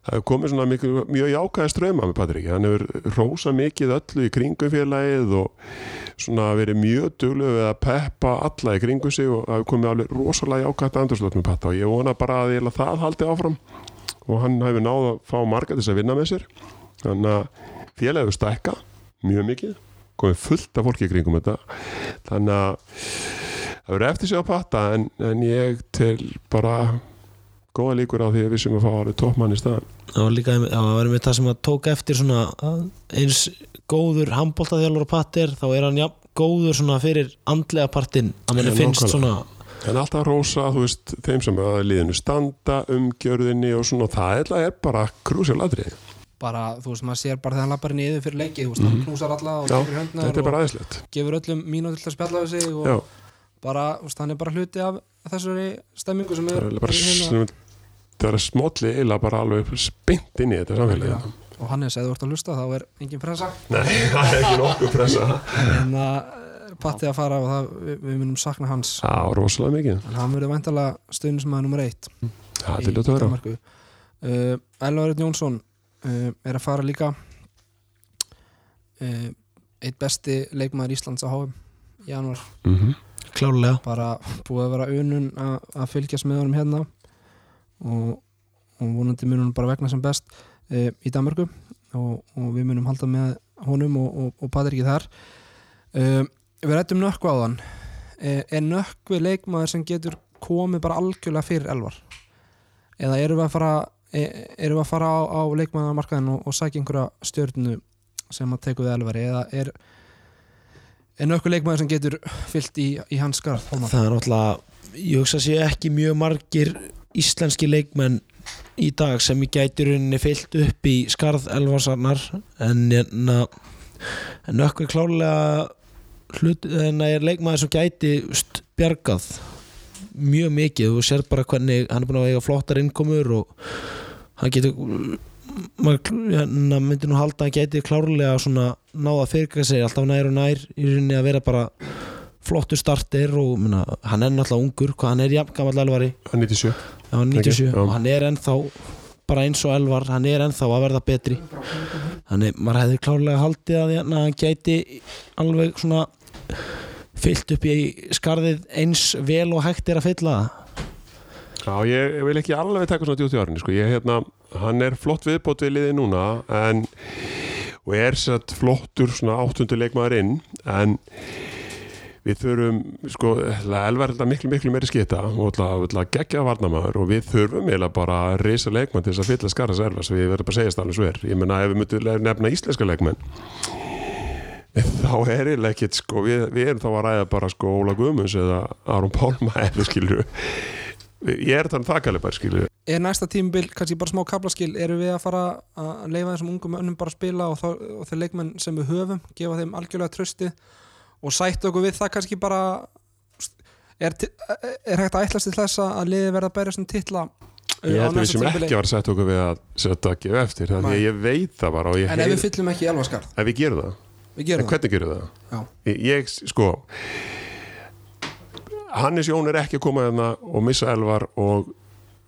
Speaker 3: það hefur komið svona mjög, mjög jákæði ströma með Patrik, hann hefur rósa mikið öllu í kringum félagið og svona verið mjög duglega við að peppa alla í kringum sig og það hefur komið alveg rosalega jákæði andurslót með Patta og ég vona bara að ég það haldi áfram. Og hann hefur náð að fá marga til þess að vinna með sér. Þannig að félagið hefur stækka mjög mikið, komið fullt af fólki í kringum þetta. Þannig að það verður eftir sig að Patta en, en ég til bara góða líkur á því að við sem að fá alveg toppmann í staðan
Speaker 2: það var líka það var með það sem að tók eftir svona að eins góður handbóltaþjálfur og pattir þá er hann ja, góður svona fyrir andlega partinn. Að manni
Speaker 3: Já,
Speaker 2: finnst svona
Speaker 3: en alltaf rósa, þú veist, þeim sem að liðinu standa, umgjörðinni og svona það er, er bara krúsjál aðrið
Speaker 1: bara, þú veist, maður sér bara þegar hann lappar niður fyrir leiki, þú veist, hann knúsar alla og
Speaker 3: Já,
Speaker 1: tekur höndnar
Speaker 3: þetta er
Speaker 1: og
Speaker 3: bara aðeinslegt
Speaker 1: gefur öllum mínúti til að spjalla við sig og
Speaker 3: Já,
Speaker 1: bara, þú veist, hann er bara hluti af þessari stemmingu sem
Speaker 3: það
Speaker 1: er
Speaker 3: er bara
Speaker 1: hérna.
Speaker 3: Það er smólli eila bara alveg spint inn í þetta samfélagi
Speaker 1: og Hannes, ef þú ert að hlusta, þá er engin pressa.
Speaker 3: Nei, það er ekki nokkuð pressa.
Speaker 1: En að patti að fara og það, við, við munum sakna hans.
Speaker 3: Já, rosalega mikið.
Speaker 1: En hann verður væntalega stöðnismæður nummer eitt
Speaker 3: Það er til að vera.
Speaker 1: Uh, Elvar Jónsson uh, er að fara líka. Uh, eitt besti leikmaður Íslands á HM í januar
Speaker 3: Mhm.
Speaker 2: klárlega.
Speaker 1: Bara búið að vera unun að að fylgjast með honum hérna og, og vonandi munum bara vegna sem best uh, í Danmörku. Og, og við munum halda með honum og, og, og Patrik þar. Uh, við rættum nökkvi á þann uh, er nökkvi leikmaður sem getur komið bara algjörlega fyrir elvar? Eða erum við að fara e, erum við að fara á, á leikmaðarmarkaðin og, og sækja einhverja stjörnu sem að teku við elvari? Eða er er nökkvi leikmaður sem getur fyllt í, í hans skarð
Speaker 2: það er náttúrulega ég hugsa að sé ekki mjög margir íslenski leikmenn í dag sem ég gæti rauninni fyllt upp í skarð elvarsarnar en hérna en ökkur klárlega hlut, en það er leikmaður sem gæti bjargað mjög mikið. Og sér bara hvernig hann er búin að eiga flottar innkomur og hann getur maður hérna, myndi nú halda að hann gæti klárlega svona náða fyrirkvæða sig alltaf nær og nær í rauninni að vera bara flottur starter og minna, hann er náttúrulega ungur hann er jafn gammal elvari.
Speaker 3: Það er 97
Speaker 2: Hann er 97
Speaker 3: já.
Speaker 2: og hann er ennþá bara eins og Elvar, hann er ennþá að verða betri þannig maður hefði klárlega haldið að hérna, hann gæti alveg svona fyllt upp í skarðið eins vel og hægt er að fylla það
Speaker 3: Já, ég, ég vil ekki alveg taka svona djúti árinni sko. ég, hérna, hann er flott viðbót við liði núna en, og er satt flottur svona áttundu leikmaður inn en við þurfum sko, elvar er þetta miklu miklu meiri skita og gegja varnamaður og við þurfum eiginlega bara að reysa leikmann til þess að fylla skarra servas við verðum bara að segja alveg sver ég menna ef við myndum nefna íslenska leikmenn þá er eiginlega ekkit sko, við, við erum þá að ræða bara sko Óla Guðmunds eða Aron Pálma eða skilur ég er þannig þakkalið bara skilur
Speaker 1: er næsta tímabil kannski bara smá kaplaskil eru við að fara að leifa þessum ungum önnum bara að spila og, þá, og og sætt okkur við það kannski bara er, er hægt að ætlast til þess að liði verða að bæra svona titla uh,
Speaker 3: Ég held að við sem ekki var að setja okkur við að setja að gefa eftir þannig að ég veit það bara
Speaker 1: en ef við fyllum ekki í elvaskarð
Speaker 3: ef við gerum það,
Speaker 1: við
Speaker 3: en
Speaker 1: gerum það.
Speaker 3: hvernig gerum við það? Ég, ég sko Hannes Jón er ekki að koma þarna og missa elvar og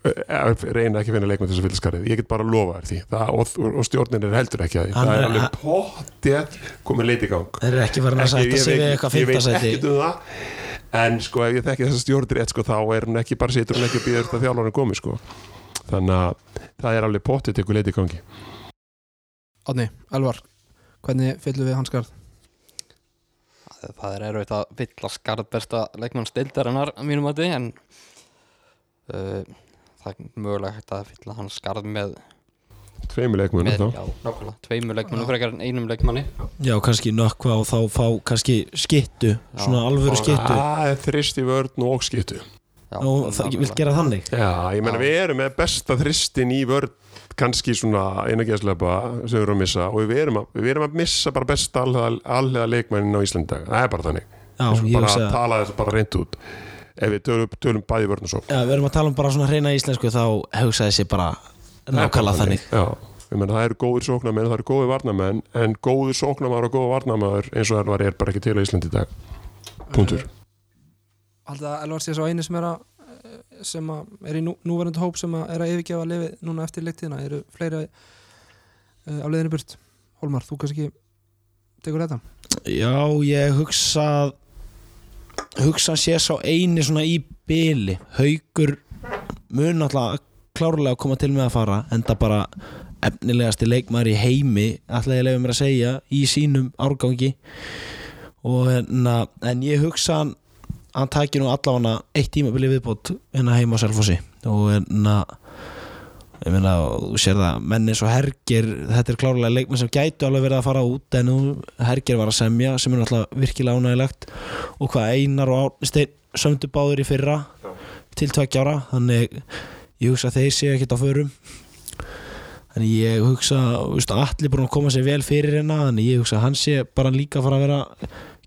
Speaker 3: reyna ekki að finna leikmenn til þess að fylla skarið. Ég get bara að lofa þér því. Það, og, og stjórnin er heldur ekki að því. Það er alveg pottið komið leiti í gang.
Speaker 2: Þeir eru ekki verið að sætta sig við eitthvað
Speaker 3: ég veit ekkert um það. En sko ef ég þekki þessa stjórnir rétt sko þá er hún ekki bara situr hún ekki að býða þetta þjálfarinn komi sko. Þannig að það er alveg pottið til leiti í gangi.
Speaker 1: Átni, Elvar, hvernig fyllum við hans skarð?
Speaker 4: það, er erfitt að fylla skarð besta leikmann stildarinnar mínum að en uh, það er mögulega hægt að fylla hann skarð með,
Speaker 3: tveimur leikmunum
Speaker 4: með
Speaker 3: þá.
Speaker 4: já, nákvæmlega, tveimur leikmannum frekar en einum leikmanni.
Speaker 2: Já, kannski nökkva og þá fá kannski skittu, svona alvöru skittu.
Speaker 3: Það er þrist í vörn og skittu.
Speaker 4: Já,
Speaker 2: og það vil gera þannig.
Speaker 3: Já, ég menna
Speaker 4: Já.
Speaker 3: við erum með besta þristin í vörn kannski svona einagæslepa sem við erum að missa. Og við erum að, við erum að missa bara besta allega leikmannin á Íslandi í dag. það er bara þannig.
Speaker 2: Já,
Speaker 3: bara að tala þessu bara reynd út ef við tölum, tölum bæði vörn og svo
Speaker 2: Já, við erum að tala um bara svona hreina íslensku þá hugsaði sér bara nákvæmlega þannig.
Speaker 3: Já, ég menna það eru góðir sóknarmenn það eru góðir varnarmenn en góðir sóknarmar og góðir varnarmar eins og það er bara ekki til á Íslandi í dag. Punktur.
Speaker 1: Haldið að Elvar sé svo eini sem er að eh, sem að er í nú, núverandi hóp sem að er að yfirgefa lifið núna eftir leiktíðina. Eru fleiri uh, á leiðinu burt? Hólmar, þú kannski tekur þetta?
Speaker 2: Já, ég hugsa hugsa sé sá eini svona í byli haugur mun alltaf klárlega að koma til með að fara enda bara efnilegasti leikmaður í heimi ætla ég leifa mér að segja í sínum árgangi. Og hérna, en ég hugsa hann hann tækir nú allavega eitt tímabili viðbót hérna heima á Selfossi. Og hérna ég meina, þú sér það, menn eins og Hergir þetta er klárlega leikmenn sem gætu alveg verið að fara út en nú Hergir var að semja sem er náttúrulega virkilega ánægilegt og hvað Einar og Árni Steinn sömdu báður í fyrra til tveggjára þannig ég hugsa að þeir séu ekkert á förum. Þannig ég hugsa veist, allir búin að koma sér vel fyrir hérna þannig ég hugsa að hann sé bara líka að fara að vera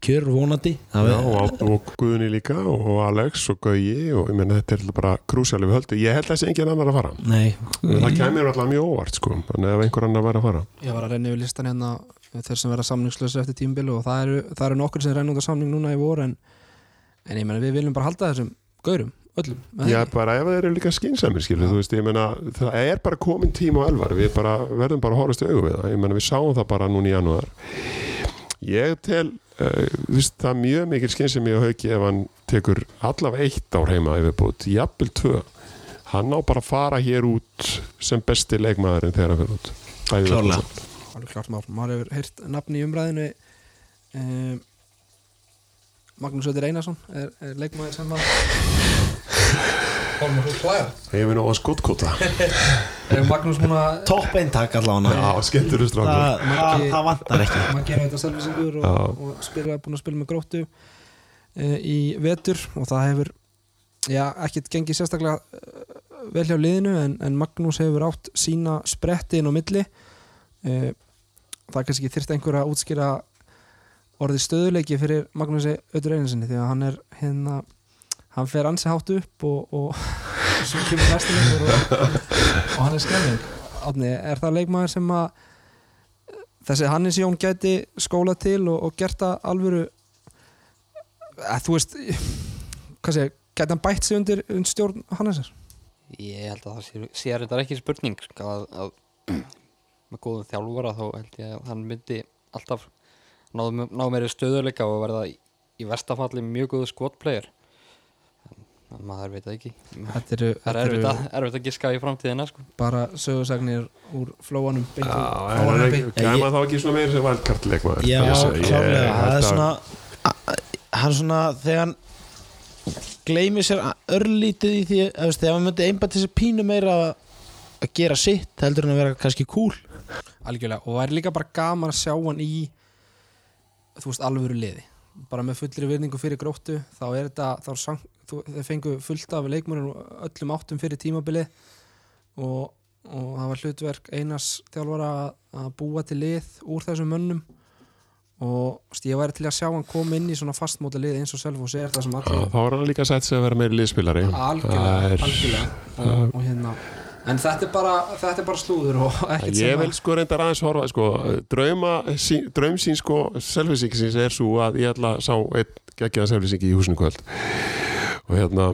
Speaker 2: kjör vonandi. Það
Speaker 3: Já, og, og Guðni líka og Alex og Gauji og ég menna þetta er bara krúsjali við höldu, ég held að þessi engin annar að fara.
Speaker 2: Nei,
Speaker 3: það kemur alltaf mjög óvart sko þannig ef einhver annar væri að fara.
Speaker 1: Ég var að renna yfir listan hérna þeir sem vera samningslösi eftir tímbil og það eru, það eru nokkur sem renna út af samning núna í vor en, en ég meina við viljum bara halda þessum gaurum, öllum það
Speaker 3: Já, bara ef þeir eru líka skynsamir skilur, þú veist, ég meina, það er bara komin tíma á elvar, við bara verðum bara að horfast í augu við það, ég meina, við sáum það bara núna í janúar. Ég tel veist, það er mjög mikil skynsemi á hauki ef hann tekur allavega eitt ár heima yfirbútt, jafnvel tvö. Hann á bara að fara hér út sem besti leikmaðurinn þegar hann fyrir út.
Speaker 1: Alveg klart mál, maður hefur heyrt nafni í umræðinu. Um, Magnús Öður Einarsson er, er leikmaður sem að Hólmar, þú klæða
Speaker 3: Ég hef nú á skottkóta.
Speaker 1: Magnús múin að
Speaker 2: topp eintak allavega.
Speaker 3: Já, skemmtur þú strákur.
Speaker 2: Það, vantar ekki.
Speaker 1: maður gera þetta selvisingur og, og spila, búin að spila með gróttu e, í vetur og það hefur já, ekkert gengið sérstaklega uh, vel hjá liðinu en, en Magnús hefur átt sína spretti inn á milli. E, það er kannski þyrst einhver að útskýra orðið stöðuleiki fyrir Magnúsi Öður Einarsinni því að hann er hérna hann fer ansi hátt upp og, og og, og hann er skemming er það leikmaður sem að þessi Hannes Jón gæti skóla til og, gert það alvöru að þú veist segja, gæti hann bætt sig undir, undir stjórn Hannesar?
Speaker 4: Ég held að það sé, sé þetta ekki spurning sko, að, að með góðum þjálfara þá held ég að hann myndi alltaf ná, ná meiri stöðuleika og verða í, vestafalli mjög góðu skotplayer. en maður veit það ekki.
Speaker 1: Þetta eru,
Speaker 4: það er erfitt erfitt að giska í framtíðina sko.
Speaker 1: bara sögursagnir úr flóanum
Speaker 3: gæma þá ekki svona meira sem valdkartleikmaður
Speaker 2: Já, klálega, það er svona hann svona, þegar hann gleymir sér örlítið í því, að veist, þegar hann myndi einbætt þessi pínu meira að gera sitt heldur en að vera kannski cool.
Speaker 1: Algjörlega og það er líka bara gaman að sjá hann í þú veist alvöru liði. Bara með fullri virðingu fyrir gróttu þá er þetta, þá er þeir fengu fullt af leikmörnum öllum áttum fyrir tímabili og, og það var hlutverk Einars þjálfara að, búa til lið úr þessum mönnum. Og veist, ég væri til að sjá hann koma inn í svona fastmóta lið eins og Selfoss er það sem allir
Speaker 3: þá er hann líka sett sig að vera meiri liðspilari.
Speaker 1: Algjörlega,
Speaker 3: er-
Speaker 1: algjörlega. Og, og hérna en þetta er bara, þetta er bara slúður og ekkert
Speaker 3: Ég vil sko reyndar aðeins horfa sko, draum sín sko selvisíkisins er svo að ég ætla að sá einn geggjaða selvisíki í húsinu kvöld og hérna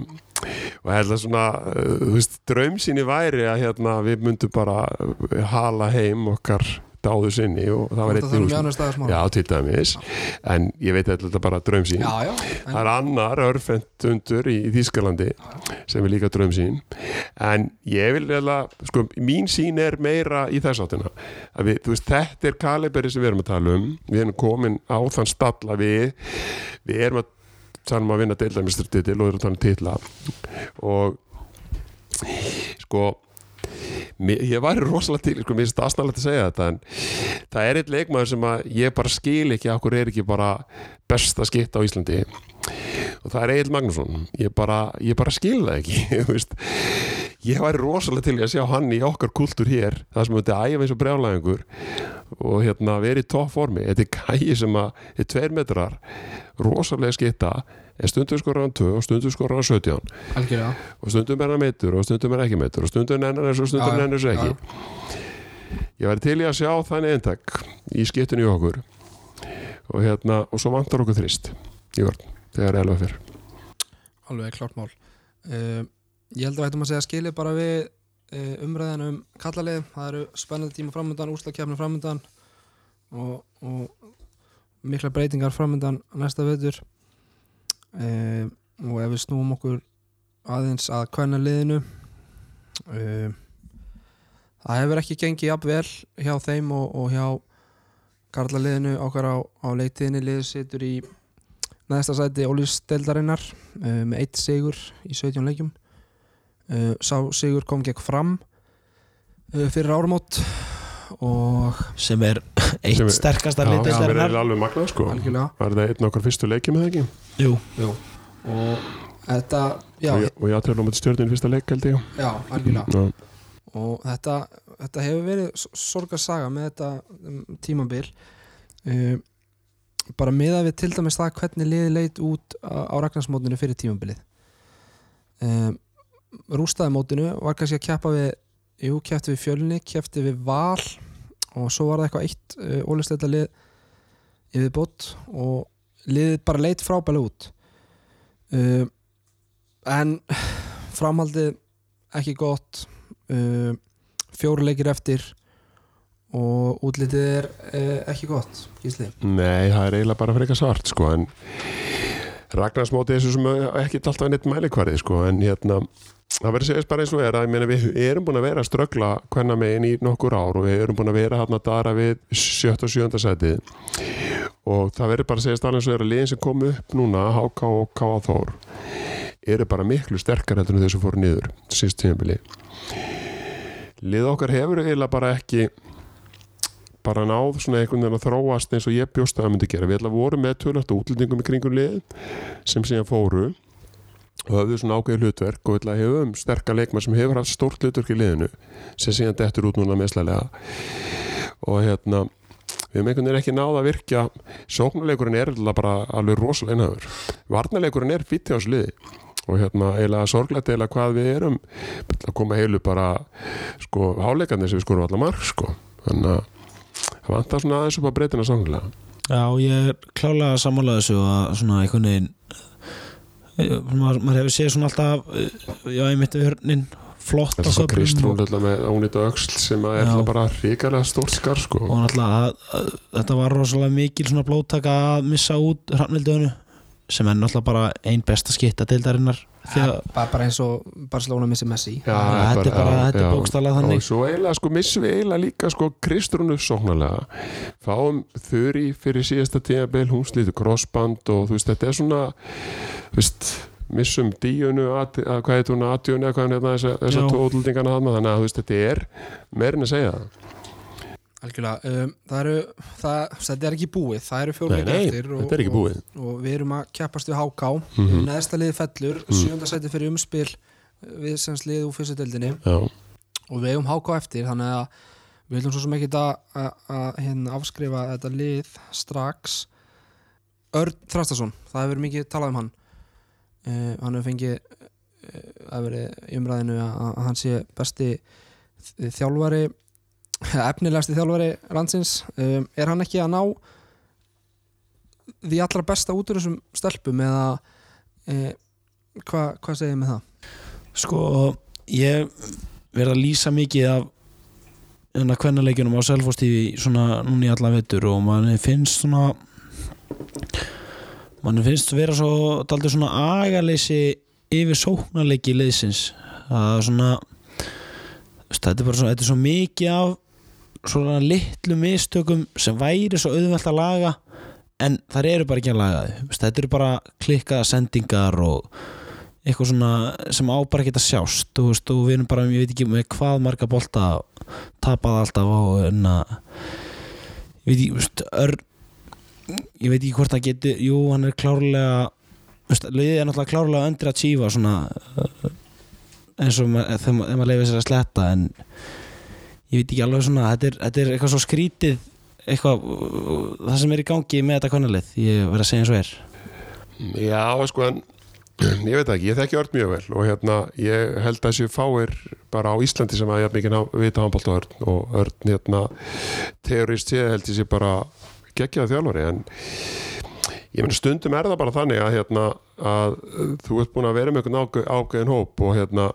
Speaker 3: og að svona, uh, þú veist, draum síni væri að hérna við myndum bara uh, hala heim okkar dáðu sinni og það var
Speaker 1: mjög staðar
Speaker 3: Já, til dæmis, en ég veit þetta bara draum sín.
Speaker 1: Já, já.
Speaker 3: Það er annar örfend undur í, Þýskalandi sem er líka draum sín. En ég vil eða, sko, mín sín er meira í þess áttina. Við, veist, þetta er kaliberi sem við erum að tala um. Við erum komin á þann stalla við við erum að tala um að vinna deildamistrititil og að tala um titla. Og sko ég væri rosalega til, sko, mér finnst það aðstæðanlegt að segja þetta en það er eitt leikmaður sem að ég bara skil ekki okkur er ekki bara besta skitt á Íslandi. Og það er Egil Magnússon. Ég bara, ég bara skil það ekki veist. Ég væri rosalega til að sjá hann í okkar kultúr hér það sem þetta æfa eins og brjálæðingur og hérna verið í topp formi þetta er gæi sem að er tveir metrar rosalega skitta en stundum skorur hann 2 og stundum skorur hann 17
Speaker 1: algjörlega.
Speaker 3: Og stundum er hann meitur og stundum er ekki meitur og stundum nennar þessu og stundum
Speaker 1: Já,
Speaker 3: nennar þessu
Speaker 1: já.
Speaker 3: ekki. Ég væri til í að sjá þannig eintak í skiptinu í okkur. Og hérna og svo vantar okkur þrist í vörn þegar elva fyrr
Speaker 1: alveg klart mál. Uh, ég held að við ættum að segja skilið bara við uh, umræðan um kallalið það eru spennandi tíma framöndan, úslakefni framöndan og, og mikla breytingar framöndan næsta veitur uh, og ef við snúum okkur aðeins að kvæna liðinu uh, það hefur ekki gengið jafn vel hjá þeim og, og hjá karlaliðinu. Okkar á, á leiktiðinni liður situr í neðsta sæti Ólísdeldarinnar uh, með eitt sigur í 17 leikjum. Uh, sá sigur kom gegn fram uh, fyrir áramót og
Speaker 2: sem er eitt
Speaker 3: Sem er-
Speaker 2: sterkasta
Speaker 3: Já, sem er alveg magnað sko.
Speaker 1: Algjörlega.
Speaker 3: Var það einn okkar fyrstu leikjum eða ekki?
Speaker 2: Jú,
Speaker 1: Jú. og þetta já,
Speaker 3: og ég, ég aðtrefla mæti stjórnin fyrsta leik held ég.
Speaker 1: Já, algjörlega. Og þetta, þetta hefur verið sorgarsaga með þetta um, tímabil. Uh, bara miða við til dæmis það hvernig liði leit út á, á Ragnarsmótinu fyrir tímabilið. Um, rústaði mótinu var kannski að keppa við jú, keppti við fjölni, keppti við val og svo var það eitthvað eitt uh, ólistleita lið yfir bót og liðið bara leit frábælega út. Uh, en framhaldið ekki gott uh, fjóru leikir eftir og útlitið er uh, ekki gott gísli.
Speaker 3: Nei, það er eiginlega bara frekar svart sko en Ragnarsmóti er svo sem ekki alltaf neitt mælikvarði sko en hérna það verður segjast bara eins og er að meina við erum búin að vera að ströggla hvenna megin í nokkur ár og við erum búin að vera hann að dara við sjött og sjönda setið og það verður bara að segjast alveg eins og er að liðin sem kom upp núna HK og K.A. Þór eru bara miklu sterkar heldur en þessu fóru niður síst tímabili lið okkar hefur eiginlega bara ekki bara náð svona einhvern veginn að þróast eins og ég bjóst að það myndi gera. Við ætla voru með tölvægt útlendingum í kringum lið sem síðan fóru og höfðu svona ákveði hlutverk og ætla hefum sterka leikmar sem hefur haft stórt hlutverk í liðinu sem síðan dettur út núna meðslega og hérna við hefum einhvern veginn ekki náð að virkja sóknuleikurinn er bara alveg rosalega einhafur. Varnaleikurinn er fýtt hjá þessu liði. Og hérna eiginlega sorglegt eiginlega hvað við erum að koma heilu bara sko háleikarnir sem við skorum allar marg sko. Þannig að það vantar svona aðeins upp að breytina sanglega
Speaker 2: Já, ég er klálega að sammála þessu að svona einhvern veginn maður, maður hefur séð svona alltaf eh, já, einmitt við hörnin flott
Speaker 3: svo
Speaker 2: köflum
Speaker 3: Kristrún alltaf með ónýta öxl sem að er alltaf bara ríkarlega stórt skar sko.
Speaker 2: Og að, að, þetta var rosalega mikil svona blóttaka að missa út hrafnildöðinu sem er náttúrulega bara ein besta skitta deildarinnar. Þegar
Speaker 1: bara, bara eins og Barcelona missi Messi.
Speaker 3: Já,
Speaker 2: þetta er bara, þetta
Speaker 3: já.
Speaker 2: er bókstaflega
Speaker 3: og
Speaker 2: þannig
Speaker 3: svo eiginlega sko missum við eiginlega líka sko Kristrúnu sóknarlega. Fáum þurri fyrir síðasta tímabil hún slítur crossband og þú veist þetta er svona þú veist missum díunu að, að hvað heit hún aðdjónu eða hvað hann hérna þessar þessa
Speaker 2: Já.
Speaker 3: tóðlendingana þannig að þú veist þetta er meirin að segja það
Speaker 1: algjörlega um, það eru, það, þetta er ekki búið það eru
Speaker 3: nei,
Speaker 1: eftir og,
Speaker 3: er
Speaker 1: og, og við erum að keppast við HK mm. -hmm. neðsta liði fellur,
Speaker 3: Mm.
Speaker 1: sjönda sæti fyrir umspil uh, við sem liði úr fyrstu deildinni
Speaker 3: Já,
Speaker 1: og við eigum HK eftir þannig að við viljum svo sem ekki að, hérna, afskrifa þetta lið strax Örn Þrastason, það hefur mikið talað um hann uh, hann hefur fengið uh, það hefur verið í umræðinu að, að hann sé besti þjálfari efnilegasti þjálfari landsins um, er hann ekki að ná því allra besta út úr þessum stelpum eða hvað hva segir með það?
Speaker 2: sko, ég verð að lýsa mikið af hérna kvennaleikjunum á Selfoss TV svona núna í alla vettur og manni finnst svona manni finnst vera svo daldur svona agaleysi yfir sóknarleiki liðsins það er svona þetta er bara svo, þetta er svo mikið af svona litlu mistökum sem væri svo auðvelt að laga en þar eru bara ekki að laga þau. Þetta eru bara klikkaða sendingar og eitthvað svona sem á bara ekki að sjást. Þú veist, og við erum bara, ég veit ekki með hvað marga bolta tapað alltaf á en að ég veit ekki, veist, ör ég veit ekki hvort það geti jú, hann er klárlega veist, liðið er náttúrulega klárlega undir að tífa svona eins og þegar maður leifir sér að sletta en ég veit ekki alveg svona þetta er, þetta er eitthvað svo skrítið eitthvað, það sem er í gangi með þetta konalið, ég verð að segja eins og er.
Speaker 3: Já, sko, en ég veit ekki, ég þekki Örn mjög vel og hérna, ég held að þessu fáir bara á Íslandi sem að ég haf mikið vita handbólt á Örn og Örn, hérna teorist sé held ég sé bara geggjaða þjálfari, en ég meina stundum er það bara þannig að hérna, að þú ert búin að vera með einhvern ágæðin hóp og hérna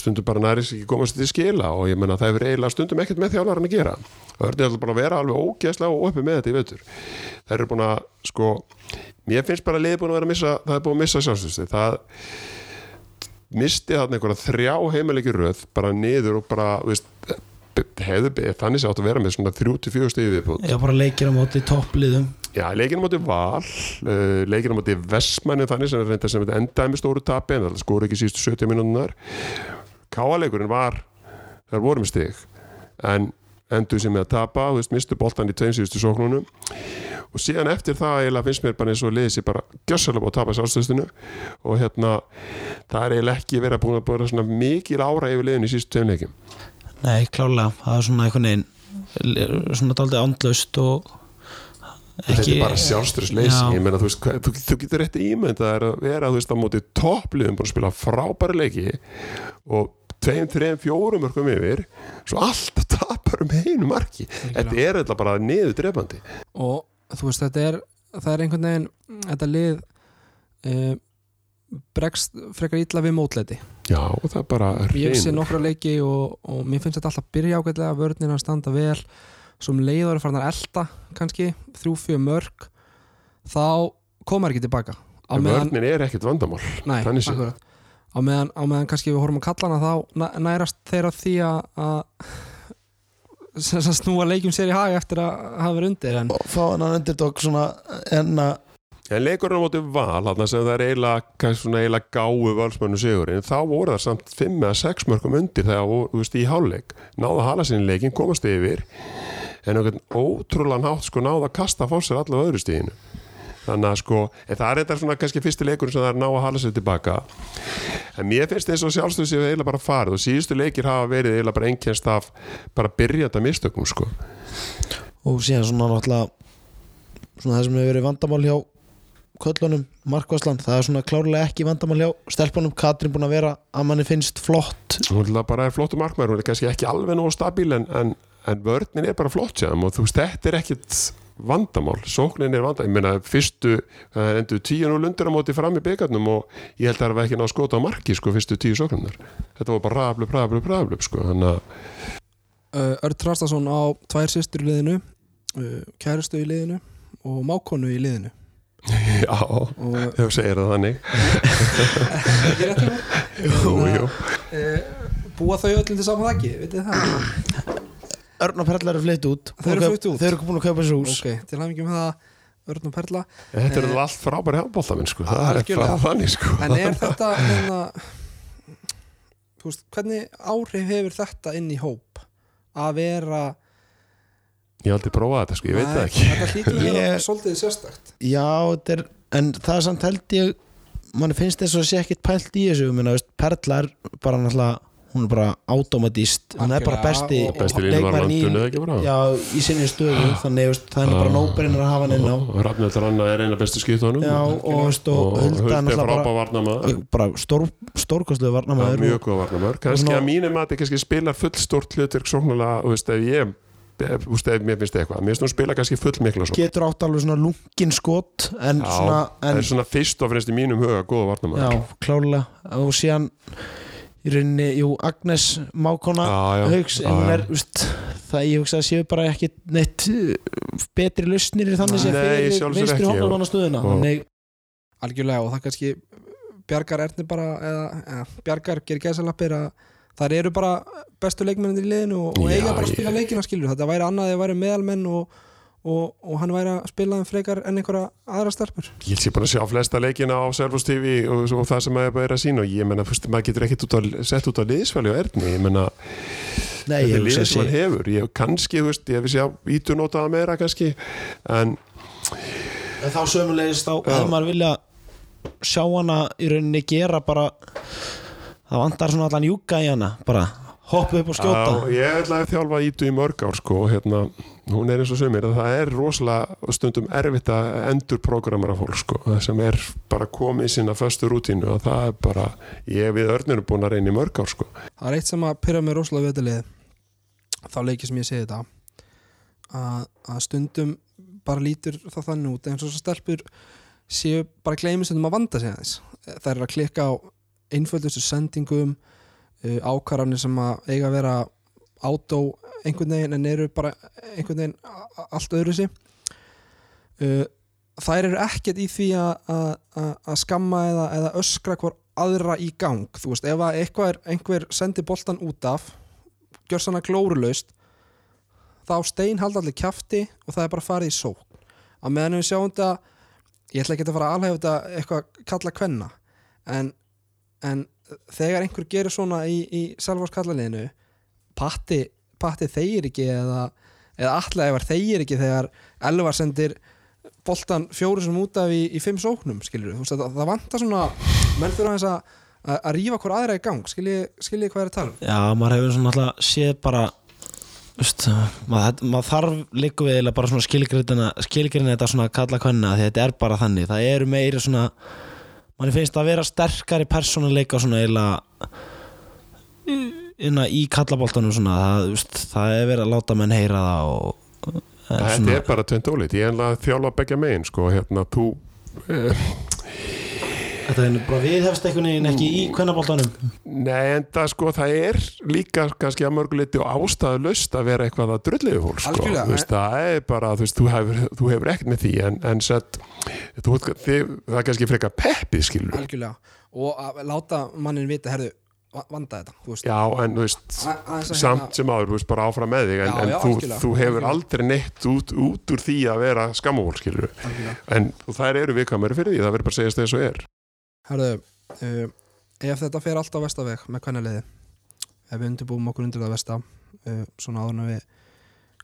Speaker 3: stundum bara næris ekki komast til skila og ég meina það hefur eiginlega stundum ekkert með þjálfarinn að gera. Örn er alltaf bara að vera alveg ógeðslega og opið með þetta í veitur þeir eru búin að sko mér finnst bara að liðið búin að vera að missa það er búin að missa sjálfstöðstu það misti þarna einhverja þrjá heimilegi röð bara niður og bara veist, hefðu be- þannig sem átt að vera með svona 34 stíði viðbútt
Speaker 2: Já, bara leikir á móti toppliðum.
Speaker 3: Já, leikinu móti Val uh, leikinu móti Vestmanni þannig sem er reynda sem þetta endaði með stóru tapi en það skóru ekki sístu 70 minútunar Káaleikurinn var þar voru með stig en endur sem með að tapa, þú veist, mistu boltan í tveim síðustu sóknunum. Og síðan eftir það eiginlega finnst mér bara eins og liðið sér bara gjössalega búið að tapa sjálfstöðstinu og hérna það er eiginlega ekki verið að búin að búið svona mikil ára yfir liðinu í síðustu tveim leikim
Speaker 2: Nei, klálega, það er svona einhvern veginn svona daldið andlaust og
Speaker 3: þetta er bara sjálfstöðsleysi
Speaker 2: Já.
Speaker 3: ég meina þú veist, þú, þú getur rétt ímynd að vera þú veist á móti toppliðum búin að spila frábæri leiki og tveim, þreim, fjórum mörgum yfir svo alltaf tapar um einu marki. Þetta er eitthvað bara niður drefandi
Speaker 1: og þú veist þetta er það er einhvern veginn þetta lið uh, bregst frekar illa við mótleiti
Speaker 3: já, og það er bara
Speaker 1: ég sé nokkra leiki og, og mér finnst þetta alltaf byrja ágætlega vörnina að standa vel. Svo um fara að elda kannski, þrjú, fjö mörg þá koma ekki tilbaka.
Speaker 3: Vörnin er ekkert vandamál
Speaker 1: nei,
Speaker 3: þannig séð.
Speaker 1: Á meðan, á meðan kannski við horfum að kalla hana þá næ- nærast þeirra því að að snúa leikjum sér í hag eftir að hafa verið undir en
Speaker 2: og fá hann underdog svona en að
Speaker 3: en leikurinn á móti val þarna sem það er eiginlega, gáu valsmönnu sigurinn, þá voru það samt 5 eða 6 mörgum undir þegar þú veist, í hálfleik. Náða að hala sinni leikin, komast yfir en einhvern ótrúlan hátt sko náða að kasta fór sér allavega öðru stíðinu þannig að sko, en það er þetta svona kannski fyrsti leikurinn sem það er ná að hala sér tilbaka en mér finnst eins og sjálfstöð séu eiginlega bara farið og síðustu leikir hafa verið eiginlega bara einkennst af bara byrjanda mistökum sko.
Speaker 2: Og síðan svona náttúrulega svona það sem hefur verið vandamál hjá köllunum, Markvæslan, það er svona klárlega ekki vandamál hjá stelpunum, Katrín búin að vera að manni finnst flott.
Speaker 3: Hún er bara flottu markmæður, hún er kannski ekki alveg nógu stabíl en, en, en vörnin er bara flott þeim og þú veist, þetta er ekkit vandamál, sóknin er vandamál ég meina, fyrstu, það er endur tíu nú lundur á móti fram í byggarnum og ég held að það var ekki ná að skota á marki, sko, fyrstu tíu sóknunar þetta var bara ræðablöp, ræðablöp, ræðablöp sko, þannig að,
Speaker 1: uh, Örn Trastason á tvær sýstur í liðinu uh, kærustu í liðinu og mákonu í liðinu.
Speaker 3: Já,
Speaker 1: og
Speaker 3: þú segir það þannig.
Speaker 1: Ekki rétt
Speaker 3: jú, jú,
Speaker 1: uh, búa þau öll til saman þakki, vitið það
Speaker 2: Örn og Perla eru flytt út.
Speaker 1: Þau eru flutt út?
Speaker 2: Þau eru búin að kaupa sér hús.
Speaker 1: Ok, til ekki með það Örn og Perla.
Speaker 3: Þetta er
Speaker 1: Eh,
Speaker 3: allt frábæri handbóltaminn, sko, það er
Speaker 1: algjörlega.
Speaker 3: bara þannig, sko.
Speaker 1: En er þetta hérna, þú veist, hvernig áhrif hefur þetta inn í hóp að vera
Speaker 3: ég hef aldrei prófað þetta, sko, ég veit það ekki.
Speaker 1: þetta hlýtur að vera svolítið sérstakt.
Speaker 2: Já, þetta er, en það er samt held ég mann finnst þess að sé ekkit pælt í þessu minna, veist, Perla er bara náttúrulega hún er bara automatist hún er bara besti leikmaðurinn í- Já, í sinni stöðu þannig veist, það er bara
Speaker 3: Ah.
Speaker 2: nóberinn að hafa hann inn á.
Speaker 3: Rafnildur Anna er eina bestu skiptunum
Speaker 2: og, Hulda er bara,
Speaker 3: varnamaður
Speaker 2: bara stór, stórkostlega
Speaker 3: Það er
Speaker 2: varnamaður
Speaker 3: mjög
Speaker 2: og-
Speaker 3: góð varnamör kannski að mínum mati kannski spilar full stort hlutverk sóknulega og veist ef ég þú ef mér finnst eitthvað. Mér finnst hún spila kannski full mikla svo
Speaker 2: getur átt alveg svona lungin skot en
Speaker 3: Já,
Speaker 2: svona
Speaker 3: en
Speaker 2: en,
Speaker 3: svona fyrst og fremst í mínum huga góða varnamör
Speaker 2: já, klálega og síðan í rauninni, jú, Agnes Mákona
Speaker 3: já,
Speaker 2: Hauks, en hún er veist, það ég hugsa að séu bara ekki neitt uh, betri lausnir þannig
Speaker 3: í
Speaker 2: fyrir vinstri hóknarmanna stöðuna.
Speaker 3: Og-
Speaker 2: þannig,
Speaker 1: algjörlega og það kannski bjargar erni bara eða, eða bjargar gerir gæsalappir að þær eru bara bestu leikmennir í liðinu og, og eiga bara að spila leikina skilur. Þetta væri annað eða væri meðalmenn og, og, og hann væri að spila þeim frekar en einhverja aðra stelpur.
Speaker 3: Ég sé bara að sjá flesta leikina á Servus TV og, og það sem maður er að sína og ég menna, fyrst, maður getur ekkert út sett út á liðsfæli og erðni, ég menna
Speaker 2: Nei,
Speaker 3: þetta er liðið sem hann
Speaker 2: þessi
Speaker 3: hefur, ég kannski, þú veist, ég vissi að ítu notaða meira kannski, en
Speaker 2: En þá sömulegist þá hefur maður vilja sjá hana í rauninni gera bara það vantar svona allan júka í hana bara hoppa upp og skjóta
Speaker 3: á, ég ætla að þjálfa ítu í mörg ár sko, og hérna, hún er eins og sömur það er rosalega stundum erfitt að endur programmera fólk sko, sem er bara komið í sína föstu rútínu og það er bara, ég við örnir búin að reyna í mörg ár sko.
Speaker 1: það er eitt sem að pyrra mig rosalega við þetta lið þá leikið sem ég segi þetta að, að stundum bara lítur það þannig út eins og stelpur séu bara gleymið stundum að vanda sig aðeins það er að klikka á einföldustu sendingum ákvarðanir sem að eiga að vera átó einhvern veginn en eru bara einhvern veginn allt öðru sig uh, þær eru ekkert í því að- að að- að skamma eða, eða öskra hvort aðra í gang. Þú veist, ef að eitthvað er, einhver sendi boltan út af gjör svona glórulaust þá stein halda allir kjafti og það er bara farið í sókn. Að meðan við sjáum þetta ég ætla ekki að fara að alhæfa þetta eitthvað kalla kvenna en, en þegar einhver gerir svona í, í Salvars kallaliðinu patti, patti þeir ekki eða, eða allega ef þeir ekki þegar Elvar sendir boltan fjóru sem út af í, í fimm sóknum skilur þú það, það vantar svona menn fyrir að að að rífa hver aðra í gang. Skiljið skilji hvað er að tala um?
Speaker 2: Já, maður hefur svona alltaf séð bara Vist, maður, maður þarf líka við skilgrinna þetta svona kalla kvenna því þetta er bara þannig, það eru meiri svona manni finnst það að vera sterkari persónuleika svona eiginlega inna í kallaboltanum svona, það, vist, það er verið að láta menn heyra það og en
Speaker 3: Þetta
Speaker 2: svona,
Speaker 3: er bara tvent ólít, ég er enlega að þjálfa begja megin sko, hérna, þú eh,
Speaker 2: þetta er bara viðhefst einhvern veginn ekki í kvennaboltanum.
Speaker 3: Nei, en það sko, það er líka kannski að mörguleiti og ástæðu löst að vera eitthvað að drulliðu fólk sko. Þú veist, það er bara, þú veist, þú hefur, þú hefur ekkert með því en, en sett, þú, þið, það er kannski frekar peppið skilur
Speaker 1: algjörlega. Og að láta mannin vita herðu, va- vanda þetta þú
Speaker 3: Já, en þú veist,
Speaker 1: A- aðeins að
Speaker 3: samt
Speaker 1: hérna-
Speaker 3: sem áður, þú veist, bara áfram með þig en,
Speaker 1: Já,
Speaker 3: en
Speaker 1: já,
Speaker 3: þú,
Speaker 1: algjörlega,
Speaker 3: þú hefur aldrei neitt út, út úr því að vera skammavól skilur
Speaker 1: algjörlega.
Speaker 3: en þær eru viðkvæmari fyrir því, það verður bara að segjast þess og er
Speaker 1: herðu, uh, ef þetta fer allt á vestaveg með kvennaliði ef við undirbúum okkur undir það vesta uh, svona áður en við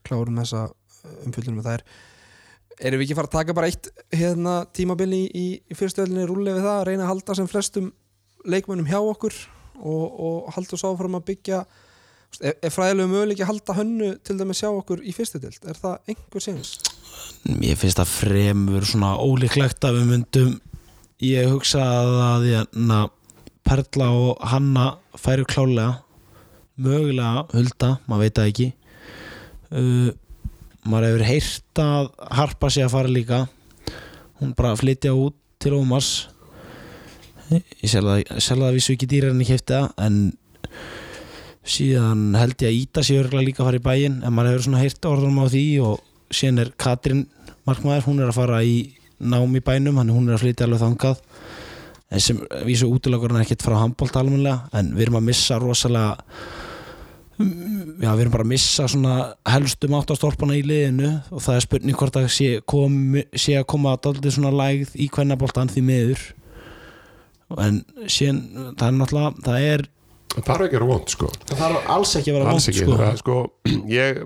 Speaker 1: klárum þessa umfyllunum með þær erum við ekki fara að taka bara eitt hérna tímabil í, í, fyrstöðlinni rúlega við það, að reyna að halda sem flestum leikmönnum hjá okkur og, og halda svo áfram að byggja ef, ef fræðilegu möguleiki að halda hönnu til dæmis hjá okkur í fyrstu dild er það einhver síns?
Speaker 2: Mér finnst það fremur svona ólíklegt að við myndum ég hugsa að að hérna, Perla og Hanna færu klálega mögulega Hulda, maður veit það ekki. Uh, maður hefur heyrt að Harpa sé að fara líka. Hún bara að flytja út til Ómars. Ég selða það að vísu ekki dýrar en ég kefti það en síðan held ég að Íta sé örgulega líka að fara í bæinn en maður hefur svona heyrt orðunum á því og síðan er Katrin markmaður, hún er að fara í nám í bænum, hann hún er að flytja alveg þangað. En sem vísu útilegur hann ekkert frá handbólt almennilega en við erum að missa rosalega já við erum bara að missa svona helstum áttastorpana í liðinu og það er spurning hvort að sé, komi, sé að koma daldið svona lægð í kvennabóltan því miður. En síðan það er náttúrulega það er
Speaker 3: Það þarf ekki að vera vond sko.
Speaker 2: Það þarf alls ekki að vera
Speaker 3: ekki,
Speaker 2: sko.
Speaker 3: það, sko, ég,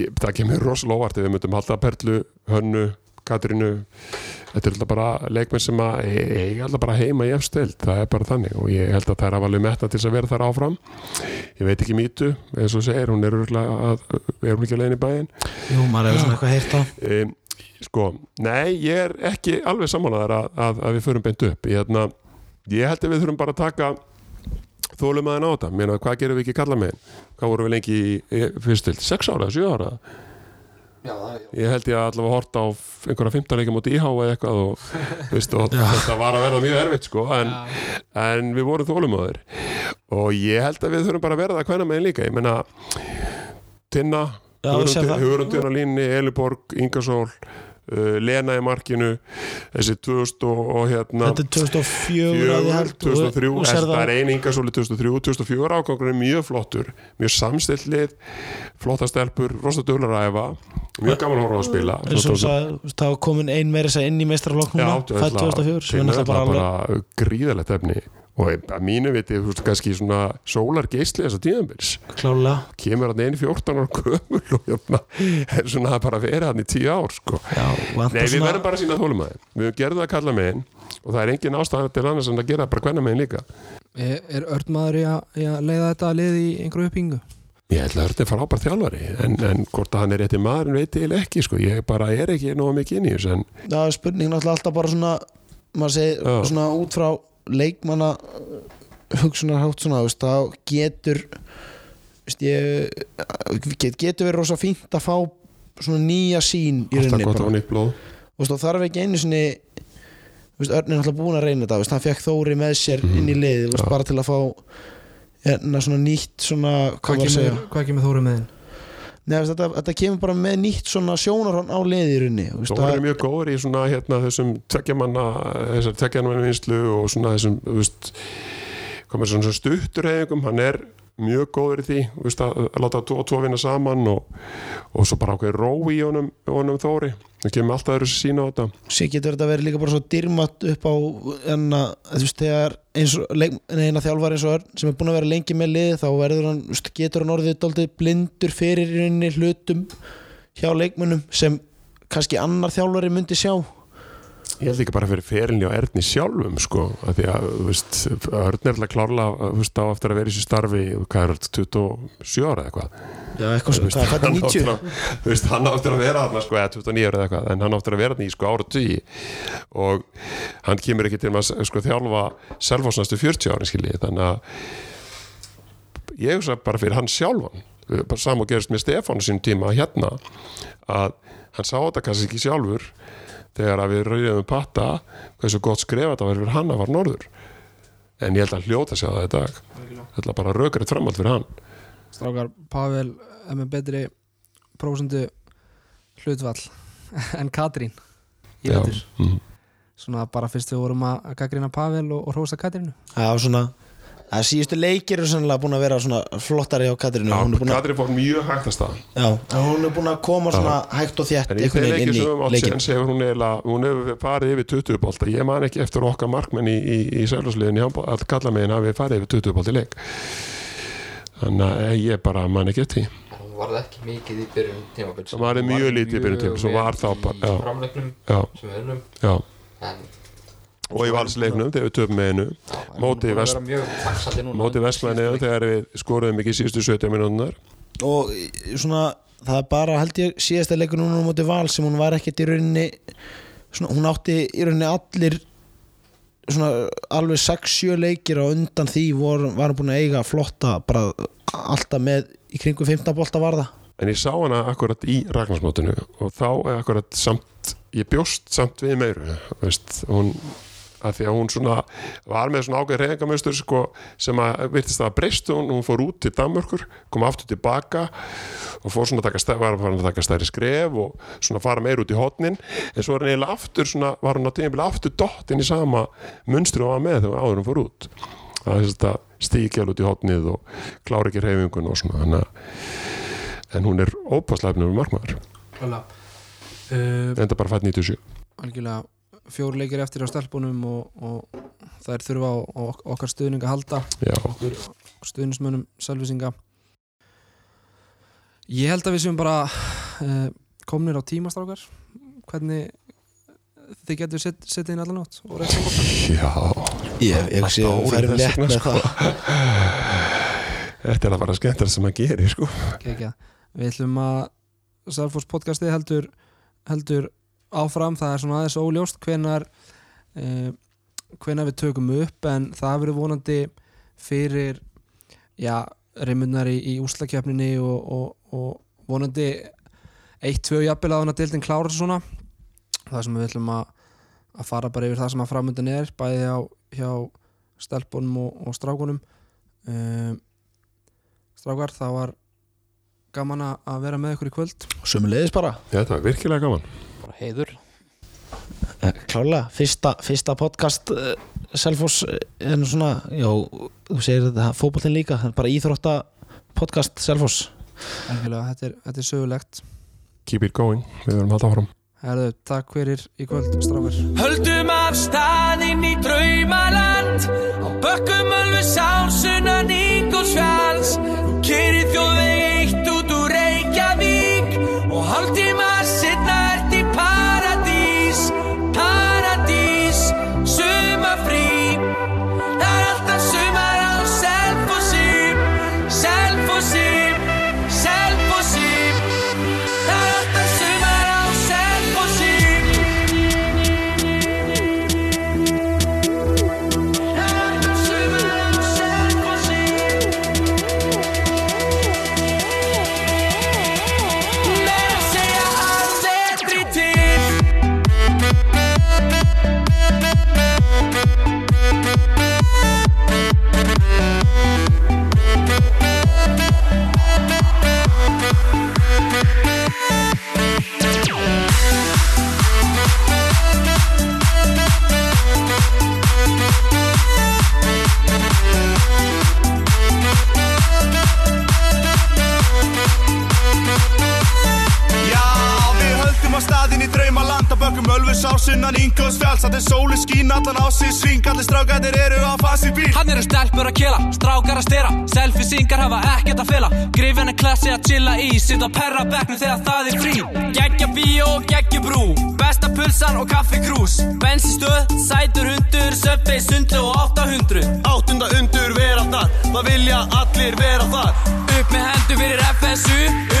Speaker 3: ég, það kemur rosalega óvart ef við myndum halda Perlu, Hönnu, Katrínu þetta er alltaf bara leikmenn sem að eiga alltaf bara heima í efstild það er bara þannig og ég held að það er alveg metna til þess að vera þar áfram. Ég veit ekki mýtu, eins og segir hún er örgulega að, er hún ekki að leiðin í bæinn?
Speaker 2: Jú, maður hefur svona eitthvað heyrt á
Speaker 3: um, sko, nei, ég er ekki alveg sammálaðar að, að, að við förum beint upp. Ég, hérna, ég held að við þurfum bara að taka þólum aðeins á þetta. Meina, hvað gerum við ekki kalla með hvað vorum við lengi í, í fyrstild, 6 ára, 7 ára
Speaker 1: Já,
Speaker 3: ég held ég að allavega horta á einhverja 15 leikja múti íhá eða eitthvað og, veist, og þetta var að verða mjög erfitt sko, en, en við vorum þólum aður og ég held að við þurfum bara að verða það hvernig megin líka, ég menna Tinna
Speaker 2: Já, ég sé það.
Speaker 3: Hugurundin á línni, Eliborg, Ingasól uh, Lena í markinu þessi 2000 og, og hérna
Speaker 2: Þetta er 2004 að ég held,
Speaker 3: 2003,
Speaker 2: og, og
Speaker 3: það
Speaker 2: það
Speaker 3: er ein yngasóli 2003 2004 ágangur er mjög flottur mjög samstillið, flotta stelpur rosa duglar að æfa mjög gaman að horfa að spila.
Speaker 2: Það, komin ein meira inn í núna fætt 2004 sem er bara
Speaker 3: bara gríðalegt efni og að mínu viti, þú veist, kannski svona sólar geisli þessa tíðanbils
Speaker 2: klálega
Speaker 3: kemur hann 14 ára gömul og jöfna, er svona að bara vera hann í 10 ár sko.
Speaker 2: Já,
Speaker 3: Nei, við
Speaker 2: svona
Speaker 3: verðum bara að sína þólumæði við gerðum það að kalla megin og það er engin ástæðan til annars en að gera bara hvenna megin líka
Speaker 1: Er, er Örnmaður í að, í að leiða þetta lið í einhverju uppbyggingu?
Speaker 3: Ég held að Örn er frábær þjálfari en, en hvort að hann er rétti maður veit ég ekki sko. ég bara er ekki nógu mikið inn í þessu en
Speaker 2: er spurning náttúrulega alltaf bara svona maður segir
Speaker 3: Já.
Speaker 2: svona út frá leikmanna hugsunarhátt svona, þú veist, þá getur veist, ég, get, getur verið rosa fínt að fá svona nýja sín í
Speaker 3: alltaf
Speaker 2: rauninni
Speaker 3: gott á
Speaker 2: bara.
Speaker 3: nýtt blóð
Speaker 2: Þú veist, þá þarf ekki einu sinni Örn er náttúrulega búin að reyna þetta hann fekk Þóri með sér
Speaker 3: Mhm.
Speaker 2: inn í lið bara til að fá hérna, svona nýtt svona, hvað
Speaker 1: Hvað kemur, hvað kemur Þóri með þinn?
Speaker 2: Veist, þetta, þetta kemur bara með nýtt svona sjónarhón á rauninni þú
Speaker 3: er mjög góður í svona hérna, þessum tveggjamanna þessar tveggjamanna vinslu og svona þessum þú veist, komið svona stuttur hefingum, hann er mjög góður í því veist, að, að láta tvo, tvo vinna saman og, og svo bara ákveði ró í honum, honum Þóri, það kemur alltaf öðru sína á þetta.
Speaker 2: Sér getur þetta verið líka bara svo dyrmat upp á en að þú veist þegar eins og eina þjálfar eins og Örn sem er búin að vera lengi með lið þá verður hann, getur hann orðið dálítið blindur fyrir hlutum hjá leikmunum sem kannski annar þjálfari myndi sjá
Speaker 3: Ég held ekki bara fyrir ferilni á Erni sjálfum sko, að því að, þú veist, Örn er alltaf klárlega, þú veist, á eftir að vera í þessu starfi, hvað er þetta, 27 ára eða eitthvað
Speaker 2: Já, eitthvað svo, hvað er þetta
Speaker 3: Hann
Speaker 2: 90?
Speaker 3: áttur að- þú veist, hann áttur að vera þarna sko, eða 29 ára eða eitthvað, en hann áttur að vera þarna í sko ára 10 og hann kemur ekki til að sko þjálfa selfosnastu 40 árin skilji, þannig að ég hugsa bara fyrir hann sjálfan bara saman gerist með Stefán sín tíma hérna að hann sá þetta kannski ekki sjálfur þegar að við rauðum patta hversu gott skref þetta var fyrir hann að var norður. En ég held að hljóta sig á það í dag. Þetta er bara rökrið framhald fyrir hann.
Speaker 1: Strákar, Pavel er með betri prósendu hlutvall en Katrín í
Speaker 3: Já,
Speaker 1: vettur
Speaker 3: mhm.
Speaker 1: svona bara fyrst við vorum að gaggrina Pavel og, og hrósa Katrínu.
Speaker 2: Já, svona að síðustu leikir eru sannlega búin að vera svona flottari á Katrinu hún er búin að,
Speaker 3: Katri fór mjög hægt að stað.
Speaker 2: Já, hún er búin að koma svona hægt og þétt
Speaker 3: en í
Speaker 2: einhvern
Speaker 3: þeir
Speaker 2: veginn
Speaker 3: leikir
Speaker 2: inn
Speaker 3: sem við átt séns hefur hún eiginlega hún hefur farið yfir 20 bolta. Ég man ekki eftir okkar markmenn í, í, í sælhúsliðin að kalla megin hafi farið yfir 20 bolta í leik. Þannig að eh, ég bara man ekki eftir því.
Speaker 4: hún varð ekki mikið í byrjun tímabils.
Speaker 3: Það varð mjög lítið í byrjun tímabils, og í valsleiknum þegar við töfum með
Speaker 4: en
Speaker 3: Móti Vest- móti vestmæni þegar við skoruðum ekki síðustu 70 minútunar
Speaker 2: og svona það er bara held ég síðasta leikur núna móti val sem hún var ekkert í rauninni svona, hún átti í rauninni allir svona alveg 6-7 leikir og undan því var, var hún búin að eiga flotta bara alltaf með í kringu 15 bolta varða
Speaker 3: en ég sá hana akkurat í Ragnarsmótinu og þá er akkurat samt ég bjóst samt við meiru veist, hún að því að hún svona var með svona ágæð reyningamöstur sko, sem að virtist að breyst hún, hún fór út til Danmörkur kom aftur tilbaka og fór svona að taka, var að taka stærri skref og svona fara meir út í hotnin en svo er hann eiginlega aftur svona, var hún á tímabili aftur dott inn í sama munstri og var með þegar áður hún fór út. Það er stíkjál út í hotnið og klára ekki reyfingun og svona að en hún er ópaslæfnum markmaður.
Speaker 1: Uh,
Speaker 3: enda bara fætt 97
Speaker 1: algjörlega fjór leikir eftir á stelpunum og, og það er þurfa á, á okkar stuðning að halda.
Speaker 3: Já,
Speaker 1: okkur stuðnismönnum selvisinga ég held að við séum bara uh, komnir á tímastrákar hvernig þið getur sett, sett inn allan átt og rétt sem borta
Speaker 2: ég, ég sé að við færum létt með það.
Speaker 3: þetta er að bara skemmtar sem að gera sko.
Speaker 1: Við ætlum að Salfors podcasti heldur heldur áfram, það er svona aðeins óljóst hvenar uh, hvenar við tökum upp en það verður vonandi fyrir já, reymunnar í, í úslakefninni og, og, og vonandi eitt, tvö jafnvel að hana dildin klára svona. Það sem við ætlum að, að fara bara yfir það sem að framöndan er bæði á, hjá stelpunum og, og strákunum. Um, strákar, það var gaman að- vera með ykkur í kvöld.
Speaker 2: Sumulegis bara.
Speaker 3: Þetta var virkilega gaman
Speaker 4: heiður.
Speaker 2: Klálega, fyrsta, fyrsta podcast uh, Selfoss uh, er nú svona, já, þú segir þetta fótboltinn líka, það er bara íþrótta podcast Selfoss.
Speaker 1: Algjörlega, þetta er, þetta er sögulegt.
Speaker 3: Keep it going, við verðum alltaf áfram.
Speaker 1: Herðu, takk fyrir í kvöld, strafur
Speaker 5: Höldum af staðinn í draumaland Á bökkum alveg sásunan Ingolsfjalls Þú keirir þjóðveg eitt Klassi að chilla í Sitt á perra bekknum þegar það er frí. Geggja bíó og geggja brú Besta pulsan og kaffi krús Bensinstöð, sætur hundur Söpvei, sundlu og 800
Speaker 6: Áttunda undur vera þar Það vilja allir vera þar.
Speaker 5: Upp með hendur fyrir FSU